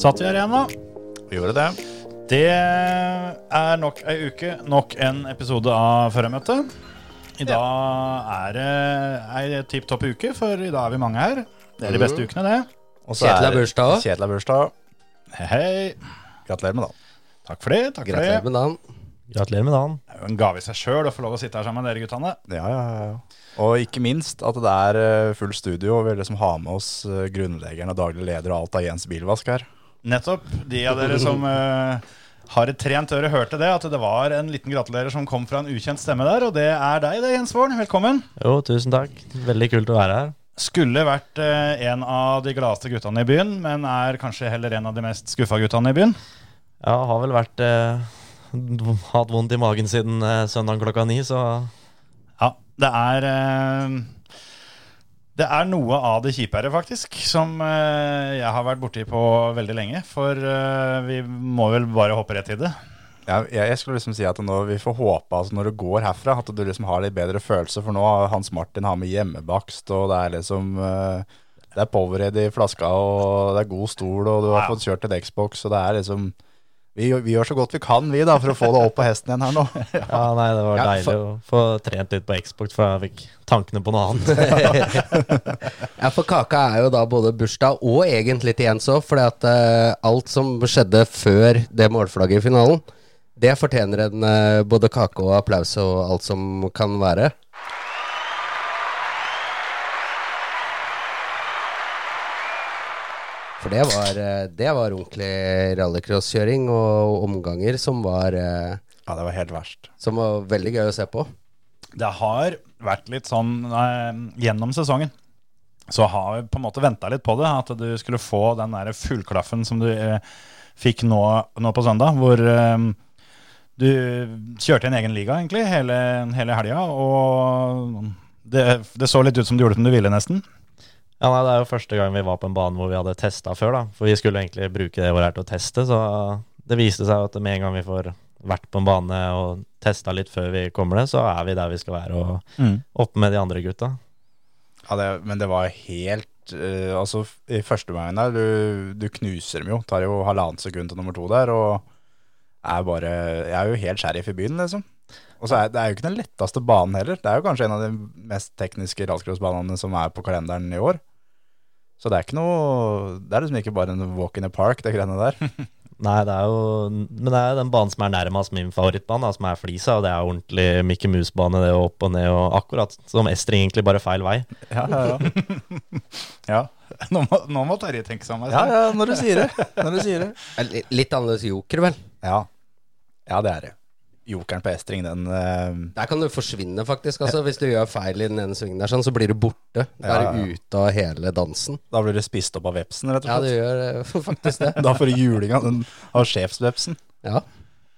Satt vi her igjen, da. Vi gjorde det. Det er nok ei uke, nok en episode av Førermøtet. I dag er det ei tipp topp uke, for i dag er vi mange her. Det er de beste ukene, det. Og så Kjetil er- bursdag. Kjetil har bursdag. Hei, hei. Gratulerer med dagen. Takk for det. takk for Gratulerer det. med dagen. Gratulerer med dagen. Det er jo en gave i seg sjøl å få lov å sitte her sammen med dere guttene. Ja, ja, ja. Og ikke minst at det er eh, fullt studio, og vi liksom har med oss eh, grunnleggeren og daglig leder og alt av Jens Bilvask her. Nettopp. De av dere som uh, har et trent øre, hørte det. At det var en liten gratulerer som kom fra en ukjent stemme der. Og det er deg, det, Jens Våren. Velkommen. Jo, tusen takk. Veldig kult å være her. Skulle vært uh, en av de gladeste guttene i byen, men er kanskje heller en av de mest skuffa guttene i byen. Ja, har vel vært uh, hatt vondt i magen siden søndag klokka ni, så Ja, det er Det er noe av det kjipere, faktisk, som eh, jeg har vært borti på veldig lenge. For eh, vi må vel bare hoppe rett i det. Ja, jeg, skulle liksom si at nå, vi får håpe altså når du går herfra, at du liksom har litt bedre følelse. For nå har Hans Martin har med hjemmebakst, og det er liksom eh, Det er Powerhead i flaska, og det er god stol, og du har fått kjørt til Xbox, og det er liksom vi, vi gjør så godt vi kan, vi, da, for å få det opp på hesten igjen her nå. ja, nei, det var Ja, deilig å få trent litt på Xbox, for jeg fikk tankene på noe annet. Ja, for Kaka er jo da både bursdag og egentlig til Jens òg, fordi at eh, alt som skjedde før det målflagget i finalen, det fortjener en uh, både kake og applaus og alt som kan være. For det var, eh, det var ordentlig rallycrosskjøring og omganger som var, eh, Ja, det var helt verst. som var veldig gøy å se på. Det har vært litt sånn eh, gjennom sesongen. Så har vi på en måte venta litt på det. At du skulle få den der fullklaffen som du eh, fikk nå, nå på søndag. Hvor eh, du kjørte en egen liga egentlig hele, hele helga. Og det, det så litt ut som du gjorde som du ville, nesten. Ja, nei, Det er jo første gang vi var på en bane hvor vi hadde testa før, da. For vi skulle egentlig bruke det året her til å teste, så det viste seg at med en gang vi får vært på en bane og testa litt før vi kommer det, så er vi der vi skal være, og oppe med de andre gutta. Ja, det, men det var helt uh, Altså, i første gangen der, du, du knuser dem jo. Tar jo halvannet sekund til nummer to der, og er bare Jeg er jo helt sheriff i byen, liksom. Og så er det er jo ikke den letteste banen heller. Det er jo kanskje en av de mest tekniske rallcrossbanene som er på kalenderen i år. Så det er ikke noe Det er liksom ikke bare en walk in the park, det greiene der. Nei, det er jo Men det er den banen som er nærmest min favorittbane, da, som er Flisa. Og det er ordentlig Mickey Mouse-bane, det opp og ned og akkurat som Estring, egentlig bare feil vei. Ja, ja, ja. Ja, Nå må, nå må Terje tenke seg om. ja, ja når du sier det. Når du sier det. Li- Litt annerledes joker, vel? Ja. ja, det er det. Jokeren på Estring, den uh... Der kan du forsvinne, faktisk. Altså, hvis du gjør feil i den ene svingen, der, sånn, så blir du borte. Da Ja, er du ute av hele dansen. Da blir du spist opp av vepsen, rett og Ja, du gjør eh, faktisk det. Da får du julinga av, sjefsvepsen. Ja.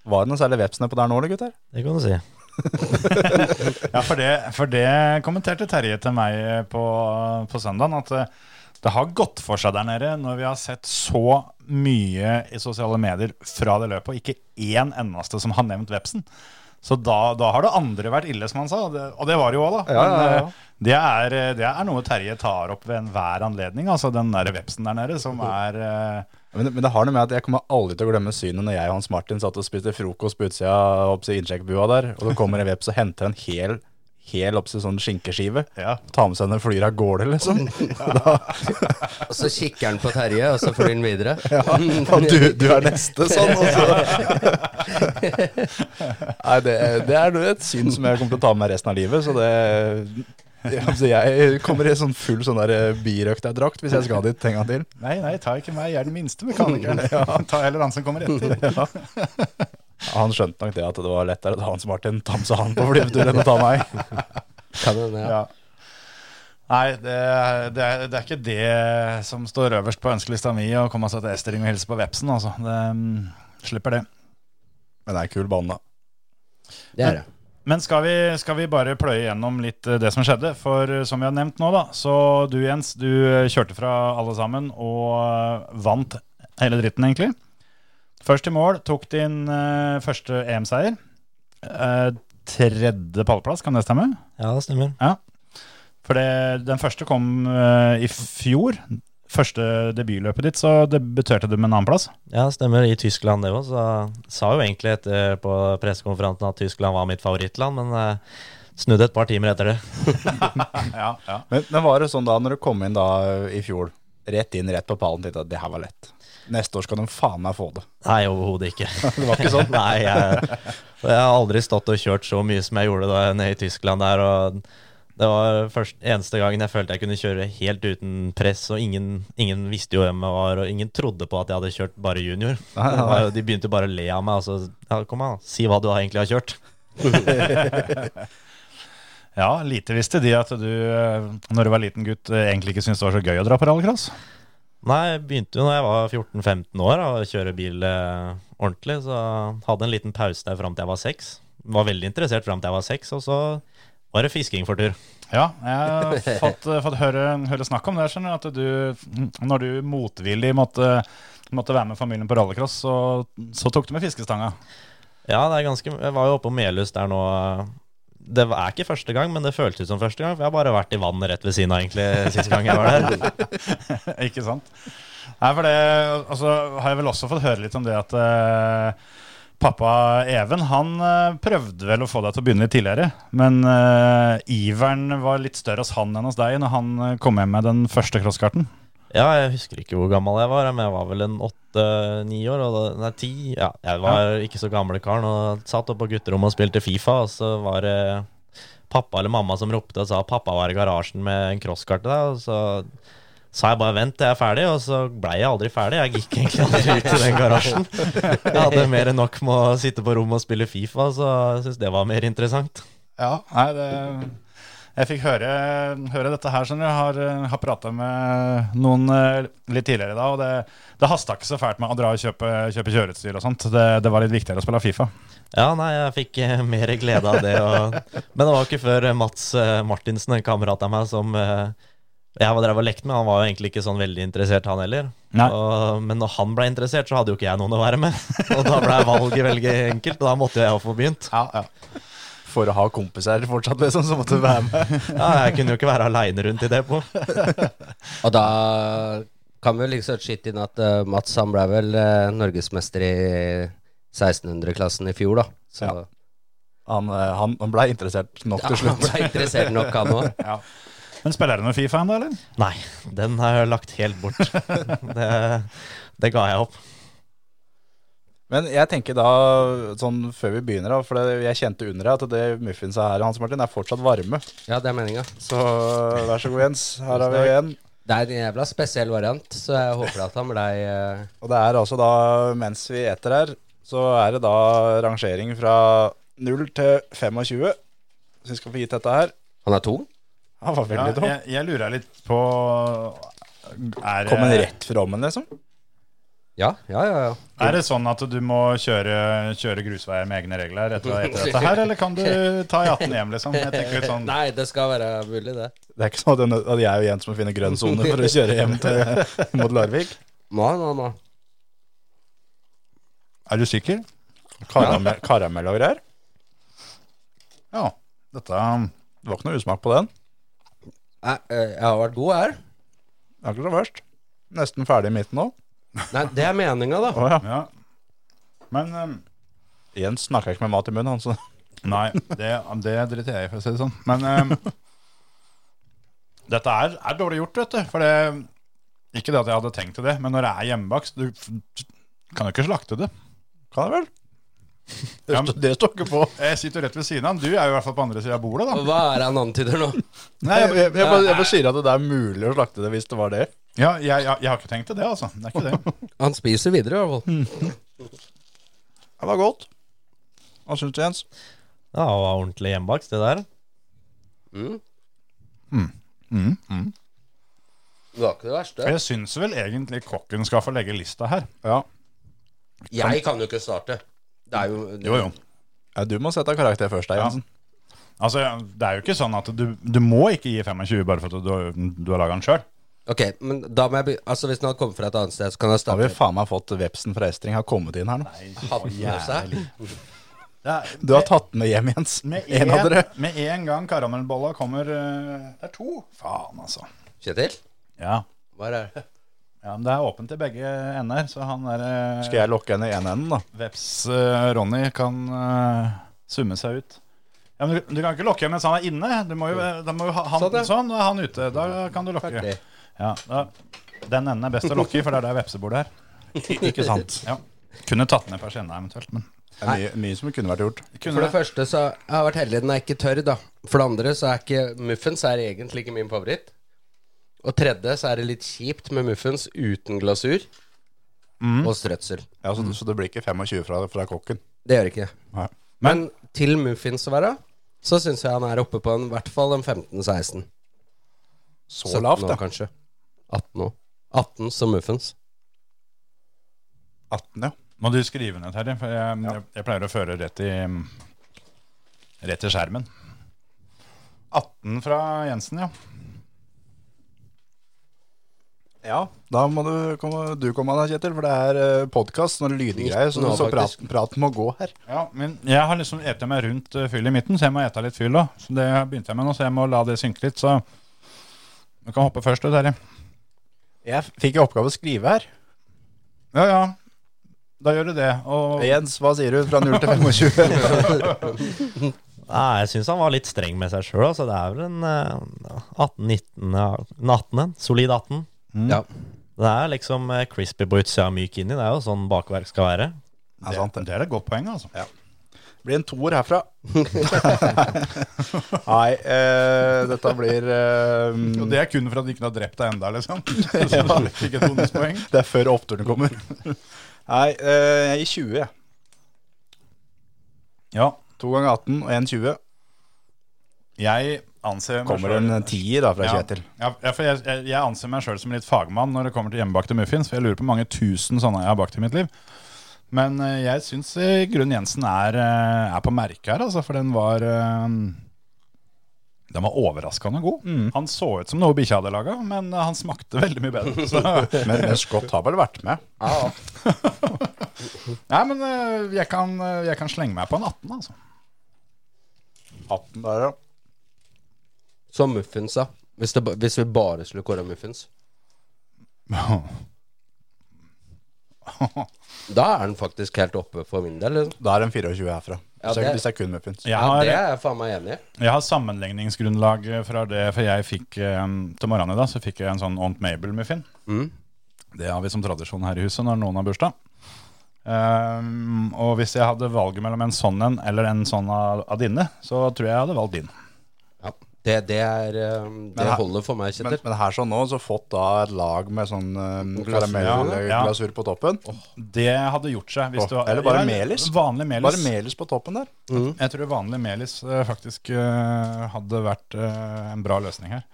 Var det noe særlig veps nedpå der nå, eller gutter? Det kan du si. Ja, for det, for det kommenterte Terje til meg på, på søndagen. At eh, det har gått for seg der nede når vi har sett så mye i sosiale medier fra det løpet, og ikke én eneste som har nevnt vepsen. Så da, da har det andre vært ille, som han sa. Det, og det var det jo òg, da. Ja, ja, ja. Eh, Det, er, eh, det er noe Terje tar opp ved enhver anledning. Altså den der vepsen der nede, som er eh, Men, men det har noe med at jeg kommer aldri til å glemme synet når jeg og Hans Martin satt og spiste frokost på utsida av innsjekkbua der, og så kommer en veps og henter en hel, hel oppsi sånn skinkeskive. Ja. Ta med seg den flyr av gårde, liksom. Da, Og så kikker han på Terje, og så flyr han videre. og du, du er neste, sånn. Så. Nei, det, det er et syn som jeg kommer til å ta med meg resten av livet, så det ja, altså jeg kommer i sånn full sånn der birøkterdrakt hvis jeg skal dit en gang til. Nei, nei, ta ikke meg, jeg er den minste mekanikeren. Ta heller han som kommer etter. Ja, Han skjønte nok det at det var lettere å ta Hans Martin Tamsa han på flyvetur enn å ta meg. Kan ja. Ja. Nei, det, det, er, det er ikke det som står øverst på ønskelista mi, å komme seg til Estering og hilse på vepsen. Altså. Det, um, slipper det. Men det er kul bane, da. Det er det. Men skal vi, skal vi bare pløye gjennom litt eh, det som skjedde? For eh, som vi har nevnt nå, da, så du Jens, du eh, kjørte fra alle sammen og vant hele dritten, egentlig. Først i mål, tok din uh, første EM-seier. Uh, tredje pallplass, kan det stemme? Ja, det stemmer. Ja. For det, den første kom uh, i fjor. Første debutløpet ditt, så debuterte du med en annenplass. Ja, det stemmer. I Tyskland, det òg. Så sa jo egentlig etter på pressekonferansen at Tyskland var mitt favorittland, men uh, snudde et par timer etter det. Ja, ja. Men, men var det sånn da, når du kom inn da i fjor, rett inn, rett på pallen, tenkte at det her var lett. Neste år skal de faen meg få det. Nei, overhodet ikke. Det var ikke sånn. Nei, jeg, jeg har aldri stått og kjørt så mye som jeg gjorde da nede i Tyskland der. og Det var først, eneste gangen jeg følte jeg kunne kjøre helt uten press, og ingen, ingen visste jo hvem jeg var, og ingen trodde på at jeg hadde kjørt bare junior. Nei, nei, De begynte bare å le av meg. Altså, ja, kom an, si hva du egentlig har kjørt. ja, lite visste de at du, eh, når du var liten gutt, eh, egentlig ikke syntes det var så gøy å dra på rallycross. Nei, jeg begynte jo når jeg var 14-15 år å kjøre bil eh, ordentlig, så hadde en liten pause der fram til jeg var seks. Var veldig interessert fram til jeg var seks, og så var det fisking for tur. Ja, jeg har fått, eh, fått høre, høre snakk om det. skjønner At du, når du motvillig måtte, måtte være med familien på rallycross, så, så tok du med fiskestanga. Ja, det er ganske Jeg var jo oppe på Melhus der nå. Det er ikke første gang, men det føltes som første gang. For jeg har bare vært i vannet rett ved siden av egentlig siste gang jeg var der. Ikke sant? Nei, for det altså, har jeg vel også fått høre litt om det at uh, pappa Even han eh, prøvde vel å få deg til å begynne litt tidligere. Men uh, iveren var litt større hos han enn hos deg når han kom hjem med den første crosskarten. Ja, jeg husker ikke hvor gammel jeg var, men jeg var vel en åtte-ni år. Og da, nei, ti. Ja, jeg var ikke så gamle karen og satt oppe på gutterommet og spilte Fifa, og så var det pappa eller mamma som ropte og sa at pappa var i garasjen med en crosskart til så sa jeg bare vent til jeg er ferdig, og så blei jeg aldri ferdig. Jeg gikk egentlig aldri ut i den garasjen. Jeg hadde mer enn nok med å sitte på rommet og spille Fifa, så jeg syntes det var mer interessant. Ja, nei, det Jeg fikk høre, høre dette her, skjønner. Jeg har, eh, har prata med noen eh, litt tidligere i dag, og det, det hasta ikke så fælt med å dra og kjøpe, kjøpe kjøreutstyr og sånt. Det, det var litt viktigere å spille Fifa. Ja, nei, jeg fikk eh, mer glede av det. Og, men det var ikke før Mats Martinsen, en kamerat av meg, som jeg var drev og lekte med. Han var jo egentlig ikke sånn veldig interessert, han heller. Og, men når han ble interessert, så hadde jo ikke jeg noen å være med. Og da ble valget veldig enkelt, og da måtte jo jeg få begynt. Ja, ja. For å ha kompiser fortsatt, liksom, så måtte du være med. Ja, jeg kunne jo ikke være aleine rundt i det på. Og da kan vi liksom skyte inn at uh, Mats han ble vel uh, norgesmester i 1600-klassen i fjor, da. Så Ja. Han, eh, han, han ble interessert nok til slutt. Ja, han ble interessert nok, han òg. Men spiller du noe Fifa ennå, eller? Nei, den har jeg lagt helt bort. Det, det ga jeg opp. Men jeg tenker da, sånn før vi begynner, da, for det, jeg kjente under deg at det muffinsa her Hans Martin, er fortsatt varme. Ja, det er meninga. Så vær så god, Jens. Her har vi en. Det er en jævla spesiell variant, så jeg håper at han blei uh... Og det er altså da, mens vi eter her, så er det da rangering fra 0 til 25. Så vi skal få gitt dette her. Han er tung? Han var Ja, veldig tom. jeg, jeg lurer litt på er, Kom han rett fra ommen, liksom. Ja, ja, ja. ja. er det sånn at du må kjøre, kjøre grusveier med egne regler etter, etter dette her, eller kan du ta E18 hjem, liksom? Sånn Nei, det skal være mulig, det. Det er ikke sånn at jeg- er jeg og Jens må finne grønn sone for å kjøre hjem til, mot Larvik. Nei, nei, nei. Er du sikker? Karamell, karamell og greier. Ja. Dette Det var ikke noe usmak på den. Nei, eh, jeg har vært god her. Det er ikke så verst. Nesten ferdig i midten nå. Nei, det er meninga, da. Oh, ja. Ja. Men um, Jens snakker ikke med mat i munnen, han. Så. Nei, det, det driter jeg i, for å si det sånn. Men um, dette er, er dårlig gjort, vet du. For det Ikke det at jeg hadde tenkt til det, men når det er hjemmebakst Du kan jo ikke slakte det. Kan du vel? Det, Ja, det står ikke på. Jeg sitter jo rett ved siden av han. Du er jo i hvert fall på andre sida av bordet, da. Hva er det han antyder nå? Nei, Jeg, jeg, jeg, bare, jeg bare sier at det er mulig å slakte det hvis det var det. Ja, jeg, jeg, jeg har ikke tenkt til det, altså. Det er ikke det. Han spiser videre, i hvert fall. Det var godt. Hva syns du, Jens? Ja, det var ordentlig hjemmebakst, det der. Mm. Det var ikke det verste. Jeg syns vel egentlig kokken skal få legge lista her. Ja. Jeg kan jo ikke starte. Det er jo Jo, jo. ja, du må sette karakter først, da, Ja. Jensen. Altså, Det er jo ikke sånn at du, du må ikke gi 25 bare for at du, du har laga den sjøl. Ok, men da må jeg be Altså Hvis den hadde kommet fra et annet sted, så kan jeg Da har vi faen meg fått vepsen fra Estring har kommet inn her nå. Hadde den med seg. Du har tatt den med hjem, Jens. Med En av dere. med en gang karamellbolla kommer eh, Det er to. Faen, altså. Kjetil? Ja. Hva er det? ja, men Det er åpent til begge ender, så han der Skal jeg lokke henne i en enden, da? Veps eh, Ronny kan eh, summe seg ut. Ja, men du, du kan ikke lokke mens han er inne. Du må jo, da må jo ha han, Sånn, sånn, ja. da er han ute. Da kan du lokke. Ferdig. Ja, da, Den enden er best å lokke i, for det er der vepsebordet er. Ikke sant? Ja. Kunne tatt ned persienna eventuelt, men Det er mye, mye som kunne vært gjort. kunne For det første så jeg har jeg vært heldig den er ikke tørr, da. For det andre så er ikke muffins er egentlig ikke min favoritt. Og tredje så er det litt kjipt med muffins uten glasur og strøtsel. Ja, så, så det blir ikke 25 fra, fra kokken. Det gjør det ikke. Nei. Men til muffins å være, så syns jeg han er oppe på en, i hvert fall en 15-16. Så lavt, da. kanskje. 18 år. 18 som muffins. 18, ja. Må du skrive ned, Terje? For jeg, jeg, jeg pleier å føre rett i Rett i skjermen. 18 fra Jensen, ja. Ja, da må du komme, du komme deg, Kjetil, for det er uh, podkast og lydgreier, så, Nå, så praten prat må gå her. ja. Men jeg har liksom ete meg rundt uh, fyll i midten, så jeg må ete litt fyll òg. Så det begynte jeg med nå, så jeg må la det synke litt. Så du kan hoppe først, du, Terje. Jeg fikk i oppgave å skrive her. Ja, ja. Da gjør du det. Og Jens, hva sier du fra 0 til 25? Nei, jeg syns han var litt streng med seg sjøl. Altså, det er vel en eh, 18-19 ja, en 18. Solid 18. Ja. Det er liksom eh, crispy på utsida, myk inni. Det er jo sånn bakverk skal være. Ja, sant, det er et godt poeng, altså. Ja. Blir en toer herfra. Nei, eh, dette blir eh, Og det er kun for at du ikke har drept deg enda, liksom. ja. fikk et bonuspoeng. Det er før oppturene kommer. Nei, eh, jeg gir 20, jeg. Ja. To ganger 18 og en 20. Jeg anser meg Kommer selv- en tier da fra Ja. Kjetil. Ja, ja, for jeg, jeg, jeg anser meg sjøl som litt fagmann når det kommer til hjemmebakte muffins. For jeg lurer på hvor mange tusen sånne jeg har bakt i mitt liv. Men eh, jeg syns eh, Grunn Jensen er, eh, er på merket her, altså. For den var Den var overraskende god. Han så ut som noe bikkja hadde laga, men han smakte veldig mye bedre. Så. Men, men Scott har vel vært med? Nei, men jeg kan, jeg kan slenge meg på en 18, altså. 18 der, ja. Som muffins, da. Hvis, det, hvis vi bare skulle kåre muffins. Da er den faktisk helt oppe for min del. Liksom. Da er den 24 herfra. Ja, Hvis det- er kun muffins. Ja, det er jeg faen meg enig i. Jeg har sammenligningsgrunnlag fra det, for jeg fikk eh, til morgenen i dag så fikk jeg en sånn Aunt Mabel-muffin. Mm. Det har vi som tradisjon her i huset når noen har bursdag. Um, og hvis jeg hadde valget mellom en sånn en eller en sånn av, av dine, så tror jeg jeg hadde valgt din. Det, det, er, eh, det her- holder for meg, Men, Kjetil. men her sånn nå, så fått da et lag med sånn um, karamellglasur ja. på toppen. Det hadde gjort seg. Hvis Åh, du, eller bare ja, melis. Vanlig melis. Bare melis på toppen der. Jeg tror vanlig melis eh, faktisk uh, hadde vært uh, en bra løsning her.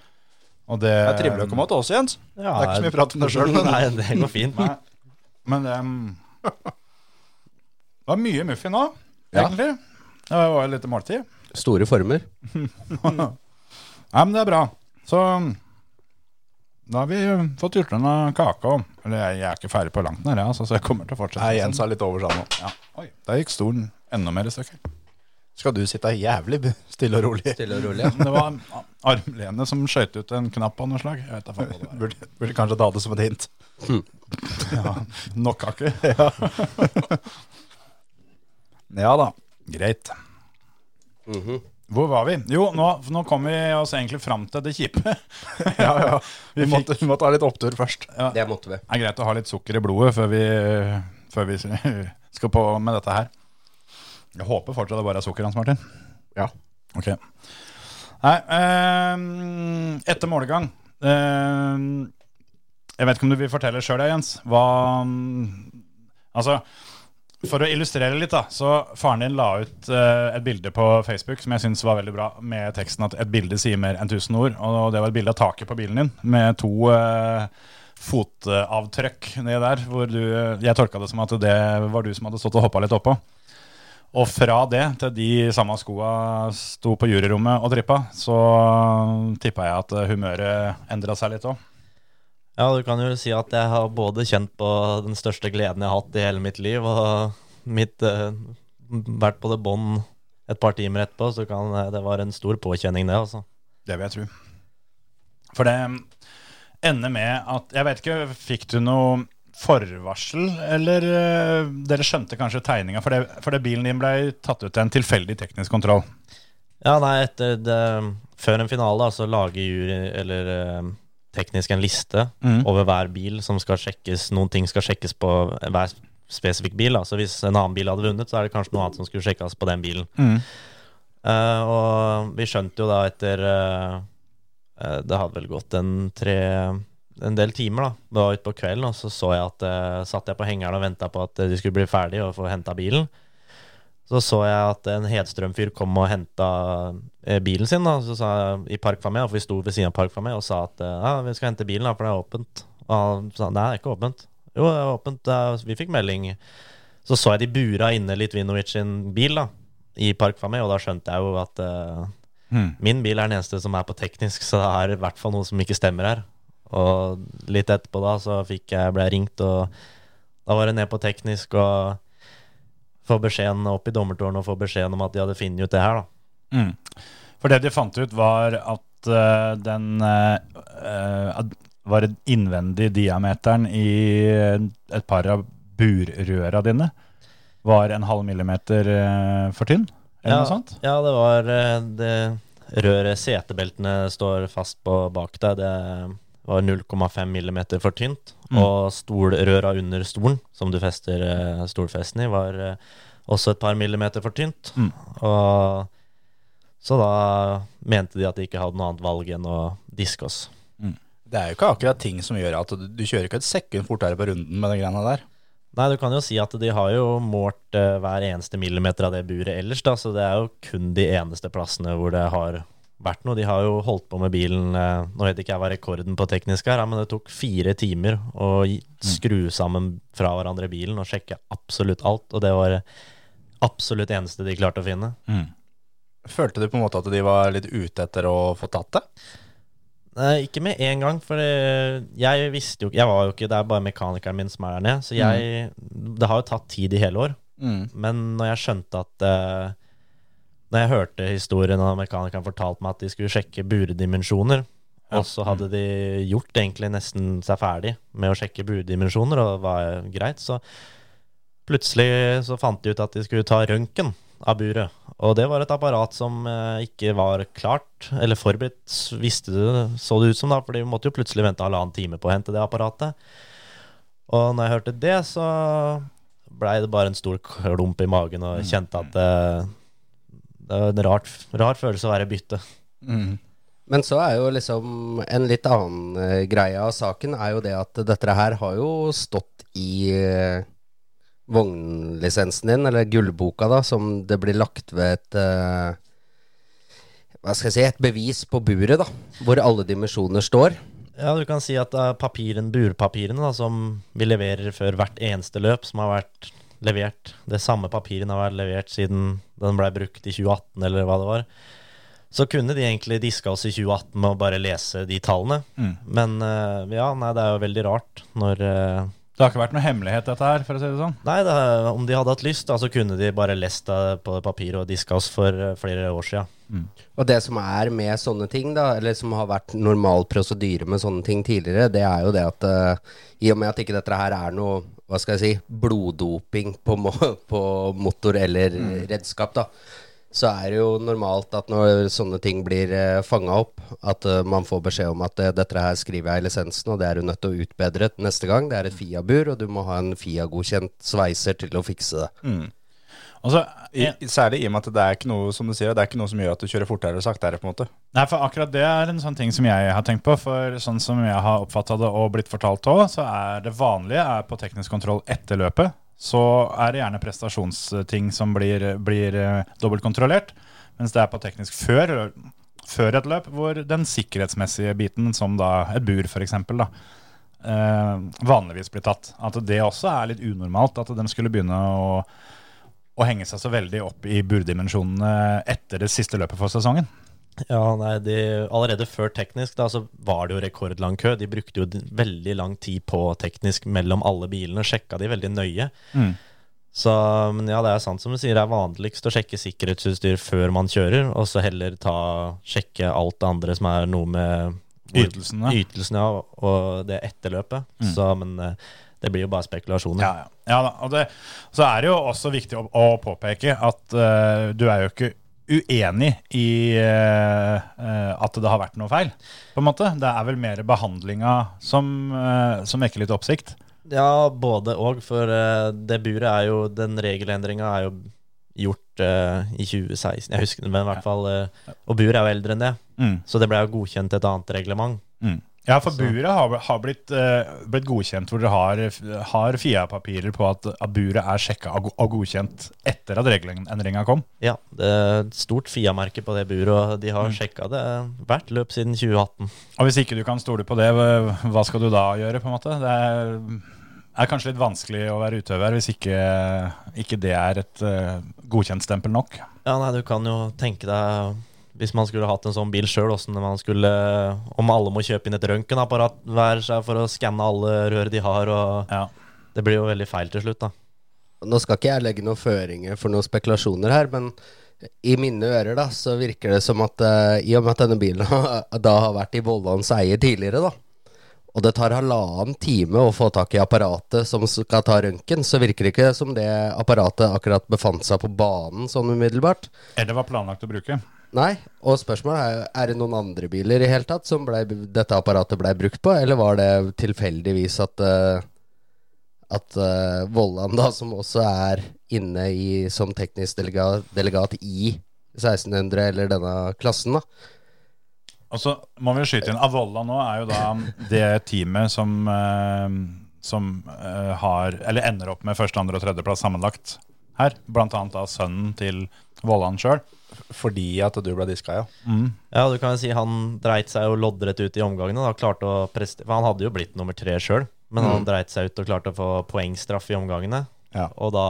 Og det, Det er trivelig å komme til oss, Jens. Ja, det er ikke så mye prat om det sjøl, men Nei, det går fint. Nei, men det mm, Det var mye muffin nå, Ja. egentlig. Det var litt måltid. Store former. Nei, men det er bra. Så da har vi fått gjort unna kake og Eller jeg, jeg er ikke ferdig på langt nær, altså, så jeg kommer til å fortsette. Nei, Jens har litt over seg nå. Ja. Oi, der gikk stolen enda mer i stykker. Skal du sitte jævlig stille og rolig? Stille og rolig. Ja. Det var armlenet som skjøt ut en knapp av noe slag. Jeg vet da faen hva det var. Burde, burde kanskje ta det som et hint. Ja, nok kake. Ja da. Greit. Mhm. Hvor var vi? Jo, nå, nå kom vi oss egentlig fram til det kjipe. Ja, ja. Vi, Vi måtte, vi måtte ha litt opptur først. Det måtte vi. Det er greit å ha litt sukker i blodet før vi, før vi skal på med dette her. Jeg håper fortsatt det bare er sukker, Hans Martin. Ja. Ok. Nei, eh, etter målegang eh, Jeg vet ikke om du vil fortelle sjøl, Jens. Hva Altså, for å illustrere litt, da, så faren din la ut uh, et bilde på Facebook som jeg syns var veldig bra, med teksten at 'et bilde sier mer enn tusen ord'. Og det var et bilde av taket på bilen din med to uh, fotavtrykk nedi der. Hvor du, jeg tolka det som at det var du som hadde stått og hoppa litt oppå. Og fra det til de samme skoa sto på juryrommet og trippa, så tippa jeg at humøret endra seg litt òg. Ja, du kan jo si at jeg har både kjent på den største gleden jeg har hatt i hele mitt liv, og mitt, eh, vært på det bånd et par timer etterpå, så kan eh, det var en stor påkjenning, det, altså. Det vil jeg tro. For det ender med at Jeg vet ikke, fikk du noe forvarsel, eller eh, dere skjønte kanskje tegninga? For, det- for det bilen din ble tatt ut til en tilfeldig teknisk kontroll. Ja, nei, etter det, før en finale altså så lager jury, eller eh, teknisk en liste Mm. over hver bil som skal sjekkes, noen ting skal sjekkes på hver spesifikk bil. Da. Så hvis en annen bil hadde vunnet, så er det kanskje noe annet som skulle sjekkes på den bilen. Mm. Uh, og vi skjønte jo da etter uh, uh, Det hadde vel gått en tre en del timer, da. Det var utpå kvelden, og så så jeg at uh, satt jeg på hengeren og venta på at de skulle bli ferdig og få henta bilen. Så så jeg at en Hedstrøm-fyr kom og henta eh, bilen sin da, så sa jeg, i Park Famé, for vi sto ved siden av Park Famé, og sa at eh, ja, vi skal hente bilen, da, for det er åpent. Og han sa nei, det er ikke åpent. Jo, det er åpent. Vi fikk melding. Så så jeg de bura inne Litvinovic sin bil da, i Park Famé, og da skjønte jeg jo at uh, hmm. min bil er den eneste som er på teknisk, så det er i hvert fall noe som ikke stemmer her. Og litt etterpå da så fikk jeg, ble jeg ringt, og da var det ned på teknisk og få beskjeden opp i dommertårnet og få beskjeden om at de hadde funnet ut det her, da. Mm. For det de fant ut, var at uh, den eh, eh, var innvendig diameteren i et par av burrøra dine var en halv millimeter uh, for tynn, eller Ja. noe sånt? Ja, det var eh, det røret setebeltene står fast på bak deg. Det var 0,5 millimeter for tynt. Mm. Og stolrøra under stolen, som du fester eh, stolfesten i, var eh, også et par millimeter for tynt. Mm. Og så da mente de at de ikke hadde noe annet valg enn å diske oss. Det er jo ikke akkurat ting som gjør at du, du kjører ikke et sekund fortere på runden med de greiene der. Nei, du kan jo si at de har jo målt uh, hver eneste millimeter av det buret ellers, da, så det er jo kun de eneste plassene hvor det har vært noe. De har jo holdt på med bilen uh, Nå vet ikke jeg hva rekorden på teknisk er, ja, men det tok fire timer å skru sammen fra hverandre bilen og sjekke absolutt alt, og det var absolutt eneste de klarte å finne. Mm. Følte du på en måte at de var litt ute etter å få tatt det? Nei, ikke med en gang, for jeg visste jo ikke Jeg var jo ikke Det er bare mekanikeren min som er der nede, så jeg Det har jo tatt tid i hele år. Mm. Men når jeg skjønte at uh, Når jeg hørte historien og mekanikeren fortalte meg at de skulle sjekke buredimensjoner, og så hadde de gjort egentlig nesten seg ferdig med å sjekke buredimensjoner, og det var greit, så plutselig så fant de ut at de skulle ta røntgen av buret. Og det var et apparat som eh, ikke var klart, eller forberedt, visste det, så det ut som da, for de måtte jo plutselig vente halvannen time på å hente det apparatet. Og når jeg hørte det, så blei det bare en stor klump i magen og kjente at det, det var en rart, rar følelse å være bytte. Mm. Men så er jo liksom en litt annen eh, greie av saken er jo det at dette her har jo stått i eh, vognlisensen din, eller gullboka, da, som det blir lagt ved et uh, Hva skal jeg si Et bevis på buret, da, hvor alle dimensjoner står. Ja, du kan si at det er papiren, burpapirene da, som vi leverer før hvert eneste løp, som har vært levert. Det samme papiren har vært levert siden den ble brukt i 2018, eller hva det var. Så kunne de egentlig diska oss i 2018 med å bare lese de tallene. Mm. Men uh, ja, nei, det er jo veldig rart når eh, Det har ikke vært noe hemmelighet, dette her, for å si det sånn. Nei, det, om de hadde hatt lyst, da, så kunne de bare lest det på papir og diska oss for eh, flere år sia. Og det som er med sånne ting, da, eller som har vært normal prosedyre med sånne ting tidligere, det er jo det at uh, i og med at ikke dette her er noe hva skal jeg si, bloddoping på, på motor eller redskap, da, så er det jo normalt at når sånne ting blir eh, fanga opp, at eh, man får beskjed om at eh, dette her skriver jeg i lisensen, og det er du nødt til å utbedre neste gang. Det er et Fia-bur, og du må ha en Fia-godkjent sveiser til å fikse det. Og så, I, særlig i og med at det er ikke noe som du sier, det er ikke noe som gjør at du kjører fortere eller saktere. på en måte. Nei, for akkurat det er en sånn ting som jeg har tenkt på. For sånn som jeg har oppfatta det og blitt fortalt òg, så er det vanlige er på teknisk kontroll etter løpet. Så er det gjerne prestasjonsting som blir, blir eh, dobbeltkontrollert. Mens det er på teknisk før, før et løp, hvor den sikkerhetsmessige biten, som da et bur f.eks., eh, vanligvis blir tatt. At det også er litt unormalt at de skulle begynne å, å henge seg så veldig opp i burdimensjonene etter det siste løpet for sesongen. Ja, nei, de, Allerede før teknisk da, så var det jo rekordlang kø. De brukte jo veldig lang tid på teknisk mellom alle bilene. Sjekka de veldig nøye. Mm. Så, men ja, det er sant som du sier. Det er vanligst å sjekke sikkerhetsutstyr før man kjører, og så heller ta, sjekke alt det andre som er noe med Ytelsene. Ytelsene, ja, og det etterløpet. Mm. Så, men eh, det blir jo bare spekulasjoner. Ja, ja. ja da, og det, så er det jo også viktig å, å påpeke at uh, du er jo ikke uenig i eh, at det har vært noe feil, på en måte. Det er vel mer behandlinga som, uh, som vekker litt oppsikt. Ja, både og. For uh, det buret er jo Den regelendringa er jo gjort i 2016. Jeg husker det, men i hvert fall Og buret er jo eldre enn det. Mm. Så det ble jo godkjent et annet reglement. Mm. Ja, for buret har, har blitt, uh, blitt godkjent hvor dere har, har FIA-papirer på at, at buret er sjekka og, godkjent etter at regelendringa kom. Ja, det er et stort Fia-merke på det buret, og de har sjekka det hvert løp siden 2018. Og hvis ikke du kan stole på det, hva skal du da gjøre, på en måte? Det er, er kanskje litt vanskelig å være utøver hvis ikke, ikke det er et uh, godkjentstempel nok. Ja, nei, du kan jo tenke deg hvis man skulle hatt en sånn bil sjøl, man skulle Om alle må kjøpe inn et røntgenapparat hver seg for å skanne alle rør de har, og Ja. Det blir jo veldig feil til slutt, da. Nå skal ikke jeg legge noen føringer for noen spekulasjoner her, men i mine ører da, så virker det som at uh, i og med at denne bilen da har vært i Volvans eie tidligere, da, og det tar halvannen time å få tak i apparatet som skal ta røntgen, så virker det ikke som det apparatet akkurat befant seg på banen sånn umiddelbart. Eller var planlagt å bruke. Nei, og spørsmålet er jo Er det noen andre biler i hele tatt som ble, dette apparatet ble brukt på, eller var det tilfeldigvis at uh, At uh, Vollan, da, som også er inne i, som teknisk delegat, delegat i 1600, eller denne klassen, da. Og så må vi skyte inn Avolla nå er jo da det teamet som, uh, som uh, har Eller ender opp med første, andre og tredjeplass sammenlagt her. Blant annet da sønnen til Vollan sjøl. Fordi at du ble diska, ja. Ja, du kan jo si han dreit seg jo loddrett ut i omgangene. Da, klarte å preste For han hadde jo blitt nummer tre sjøl, men han dreit seg ut og klarte å få poengstraff i omgangene. Ja. Og da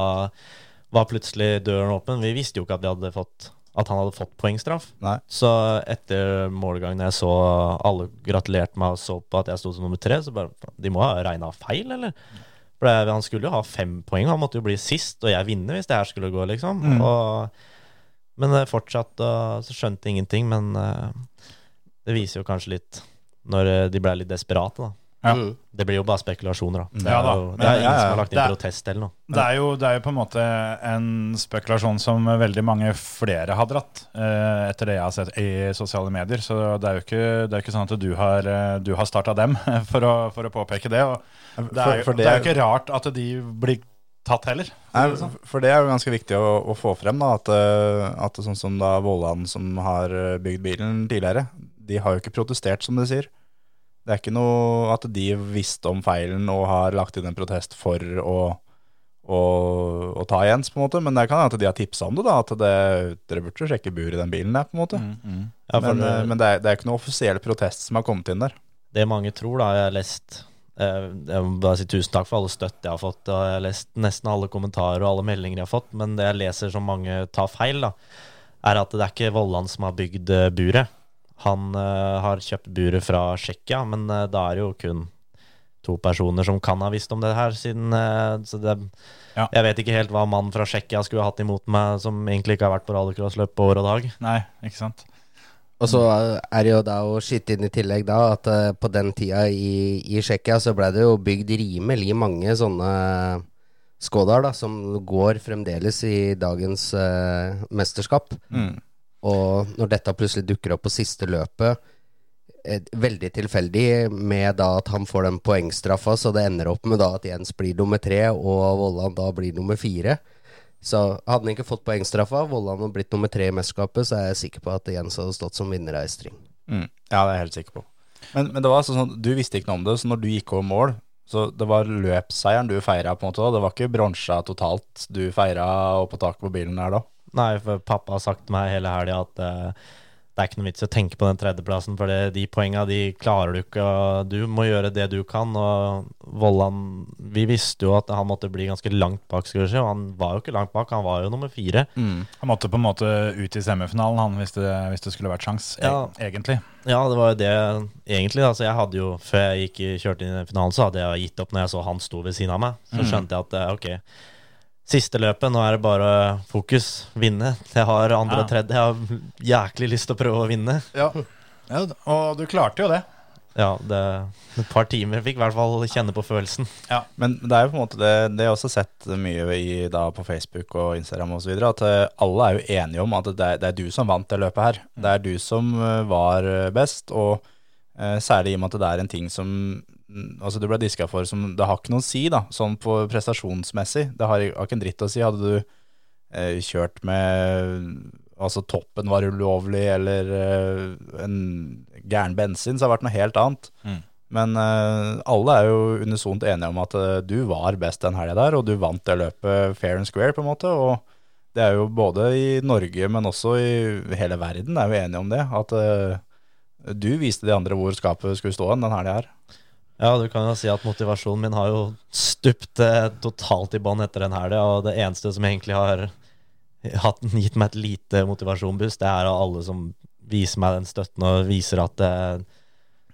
var plutselig døren åpen. Vi visste jo ikke at, vi hadde fått, at han hadde fått poengstraff. Nei. Så etter målgangen jeg så alle gratulerte meg og så på at jeg sto som nummer tre, så bare De må ha regna feil, eller? For det, han skulle jo ha fem poeng, han måtte jo bli sist, og jeg vinner hvis det her skulle gå, liksom. Og, men eh, fortsatt uh, så skjønte jeg ingenting, men eh, det viser jo kanskje litt når eh, de ble litt desperate, da. Ja. Mm. Det blir jo bare spekulasjoner, da. Det Ja er, jo, det er ja, ingen ja. som har lagt inn er- protest eller noe. Det er, jo, det er jo på en måte en spekulasjon som veldig mange flere har dratt, eh, etter det jeg har sett i sosiale medier. Så det er jo ikke, det er ikke sånn at du har, du har starta dem for å, for å påpeke det. Og det, er, jo- for det det er er- jo ikke rart at de blir tatt heller. Nei, for det er jo ganske viktig å, å få frem, da, at, eh, at sånn som da Vollan som har eh, bygd bilen tidligere, de har jo ikke protestert, som de sier. Det er ikke noe at de visste om feilen og har lagt inn en protest for å, å, å ta Jens, på en måte. Men det kan hende at de har tipsa om det, da. At det, dere burde sjekke buret i den bilen der, på en måte. Ja, men det- eh, men det, er, det er ikke noe offisiell protest som har kommet inn der. det mange tror, da Jeg har lest Jeg må bare si tusen takk for alle støtt jeg har fått. Og jeg har lest nesten alle kommentarer og alle meldinger jeg har fått. Men det jeg leser som mange tar feil, da er at det er ikke Vollan som har bygd eh, buret. Han uh, har kjøpt buret fra Tsjekkia, men uh, da er det jo kun to personer som kan ha visst om det her, siden uh, Så det Ja. Jeg vet ikke helt hva mannen fra Tsjekkia skulle ha hatt imot meg, som egentlig ikke har vært på rallycrossløp på år og dag. Nei, ikke sant. Og så er det jo da å skyte inn i tillegg da at uh, på den tida i, i Tsjekkia så ble det jo bygd rimelig mange sånne Skådar da, som går fremdeles i dagens uh, mesterskap. Og når dette plutselig dukker opp på siste løpet, veldig tilfeldig med da at han får den poengstraffa, så det ender opp med da at Jens blir nummer tre, og Vollan da blir nummer fire. Så hadde han ikke fått poengstraffa, Vollan hadde blitt nummer tre i mesterskapet, så er jeg sikker på at Jens hadde stått som vinner av Estring. Ja, det er jeg helt sikker på. Men, men det var altså sånn, du visste ikke noe om det, så når du gikk over mål, Så det var løpsseieren du feira, på en måte da? Det var ikke bronsa totalt du feira oppå taket på bilen der da? Nei, for pappa har sagt til meg hele helga at eh, det er ikke noe vits i å tenke på den tredjeplassen, for det, de poenga de klarer du ikke. Og du må gjøre det du kan. Og Vollan Vi visste jo at han måtte bli ganske langt bak, skal vi si, og han var jo ikke langt bak, han var jo nummer fire. Han måtte på en måte ut i semifinalen han, hvis det, hvis det skulle vært sjans, e- Ja. egentlig. Ja, det var jo det egentlig. Altså, jeg hadde jo, Før jeg gikk kjørte inn i finalen, så hadde jeg gitt opp når jeg så han sto ved siden av meg. Så skjønte jeg at eh, ok, siste løpet, nå er det bare fokus. Vinne. Jeg har andre Ja. tredje. Jeg har jæklig lyst til å prøve å vinne. Ja. og du klarte jo det. Ja, det et par timer fikk i hvert fall kjenne på følelsen. Ja, Men det er jo på en måte det, det har jeg også sett mye i, da, på Facebook og Instagram osv. At eh, alle er jo enige om at det er, det er du som vant det løpet her. Det er du som eh, var eh, best, og eh, særlig i og med at det er en ting som mm, Altså du ble diska for som Det har ikke noe å si, da, sånn på prestasjonsmessig. Det har, har ikke en dritt å si. Hadde du eh, kjørt med Altså toppen var ulovlig, eller eh, en gæren bensin, så har det vært noe helt annet. Men eh, alle er jo unisont enige om at eh, du var best den helga der, og du vant det løpet fair and square, på en måte. Og det er jo både i Norge, men også i hele verden er jo enige om det. At eh, du viste de andre hvor skapet skulle stå hen den helga her. Ja, du kan jo si at motivasjonen min har jo stupt eh, totalt i bånn etter den helga, og det eneste som egentlig har hatt, gitt meg et lite motivasjonboost, det er alle som viser meg den støtten og viser at eh,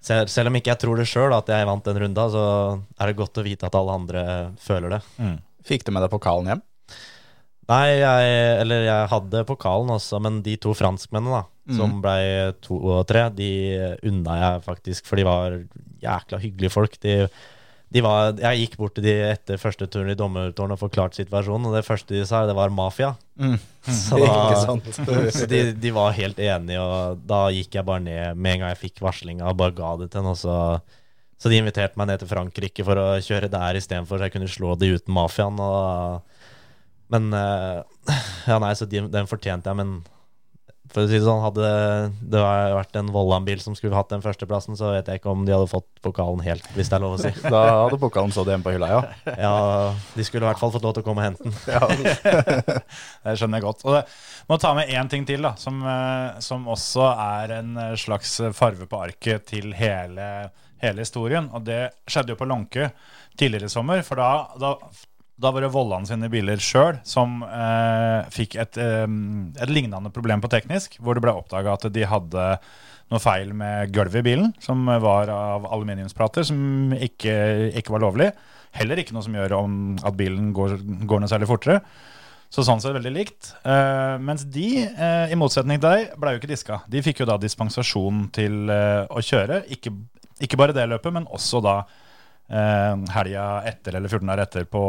selv, selv om ikke jeg tror det sjøl, at jeg vant den runda, så er det godt å vite at alle andre føler det. Fikk du med deg pokalen hjem? Nei, jeg, eller jeg hadde pokalen også, men de to franskmennene, da, Mm. som ble to og tre, de unna jeg faktisk, for de var jækla hyggelige folk. De, de var, jeg gikk bort til de etter første turen i dommertårnet og forklarte situasjonen, og det første de sa, det var mafia. Så, da, så de, de var helt enige, og da gikk jeg bare ned med en gang jeg fikk varslinga, og bare ga det til henne. Så, så de inviterte meg ned til Frankrike for å kjøre der istedenfor, så jeg kunne slå de uten mafiaen. Og, men eh, Ja, nei, så de, den fortjente jeg, men for å si det sånn, hadde det vært en Vollan-bil som skulle hatt den førsteplassen, så vet jeg ikke om de hadde fått pokalen helt, hvis det er lov å si. Da hadde pokalen stått hjemme på hylla, ja. Ja, de skulle i hvert fall fått lov til å komme og hente den. ja, Det skjønner jeg godt. Og det, må ta med én ting til, da, som, eh, som også er en eh, slags farve på arket til hele, hele historien. Og det skjedde jo på Lånke tidligere i sommer, for da, da, da var det Vollan sine biler sjøl som eh, fikk et, eh, et lignende problem på teknisk, hvor det ble oppdaga at de hadde noe feil med gulvet i bilen, som var av aluminiumsplater, som ikke, ikke var lovlig. Heller ikke noe som gjør om at bilen går, går noe særlig fortere. Så sånn sett veldig likt. Eh, mens de, eh, i motsetning til deg, ble jo ikke diska. De fikk jo da dispensasjon til eh, å kjøre. Ikke, ikke bare det løpet, men også da eh, helga etter eller 14 dager etter på,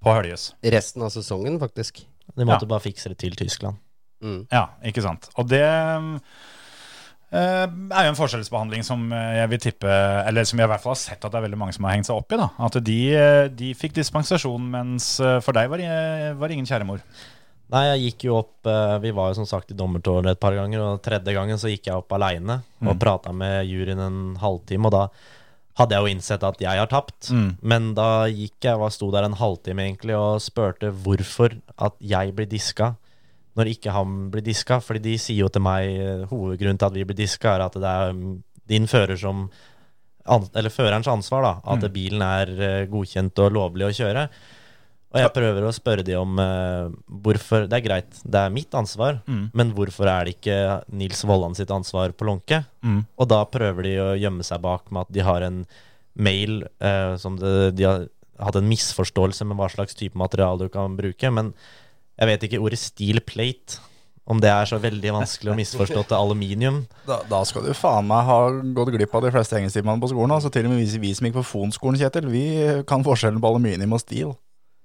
på Høljes. Resten av sesongen, faktisk. De måtte Ja. bare fikse det til Tyskland. Mm. Ja, ikke sant. Og det eh, er jo en forskjellsbehandling som jeg vil tippe Eller som jeg i hvert fall har sett at det er veldig mange som har hengt seg opp i. da At de, eh, de fikk dispensasjon, mens eh, for deg var det, var det ingen kjæremor. Nei, jeg gikk jo opp Vi var jo som sagt i dommertårnet et par ganger, og tredje gangen så gikk jeg opp aleine og prata med juryen en halvtime, og da hadde jeg jo innsett at jeg har tapt. Men da gikk jeg og sto der en halvtime egentlig og spurte hvorfor at jeg blir diska når ikke han blir diska. Fordi de sier jo til meg eh, hovedgrunnen til at vi blir diska, er at det er mm, din fører som Eller førerens ansvar, da. At bilen er eh, godkjent og lovlig å kjøre. Og jeg prøver å spørre de om uh, hvorfor Det er greit, det er mitt ansvar, men hvorfor er det ikke Nils Vollan sitt ansvar på Lånke? Og da prøver de å gjemme seg bak med at de har en mail uh, som det, de har hatt en misforståelse med hva slags type materiale du kan bruke. Men jeg vet ikke ordet steel plate. Om det er så veldig vanskelig å misforstå til aluminium. Da, da skal du faen meg ha gått glipp av de fleste engelsktimene på skolen. Altså, til og med vi, vi som gikk på Fonskolen, Kjetil, vi kan forskjellen på aluminium og steel.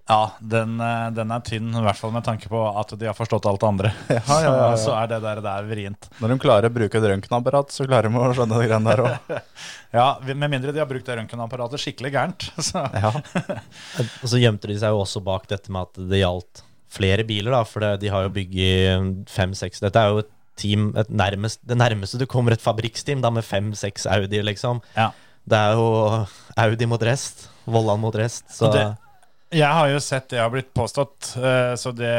Ja, den, eh, den er tynn, i hvert fall med tanke på at de har forstått alt det andre. Ja, ja, ja, ja. Så, så er det der, det er vrient. Når de klarer å bruke et røntgenapparat, så klarer de å skjønne det greiene der òg. Ja, Med mindre de har brukt det røntgenapparatet skikkelig gærent. Så. Ja. Og så gjemte de seg jo også bak dette med at det gjaldt flere biler, da. For de har jo bygget fem-seks Dette er jo et team et nærmest, Det nærmeste du kommer et fabrikksteam, da med fem-seks Audi, liksom. Ja. Det er jo Audi mot rest. Vollan mot rest. Så Og det- Jeg har jo sett det har blitt påstått, eh, så det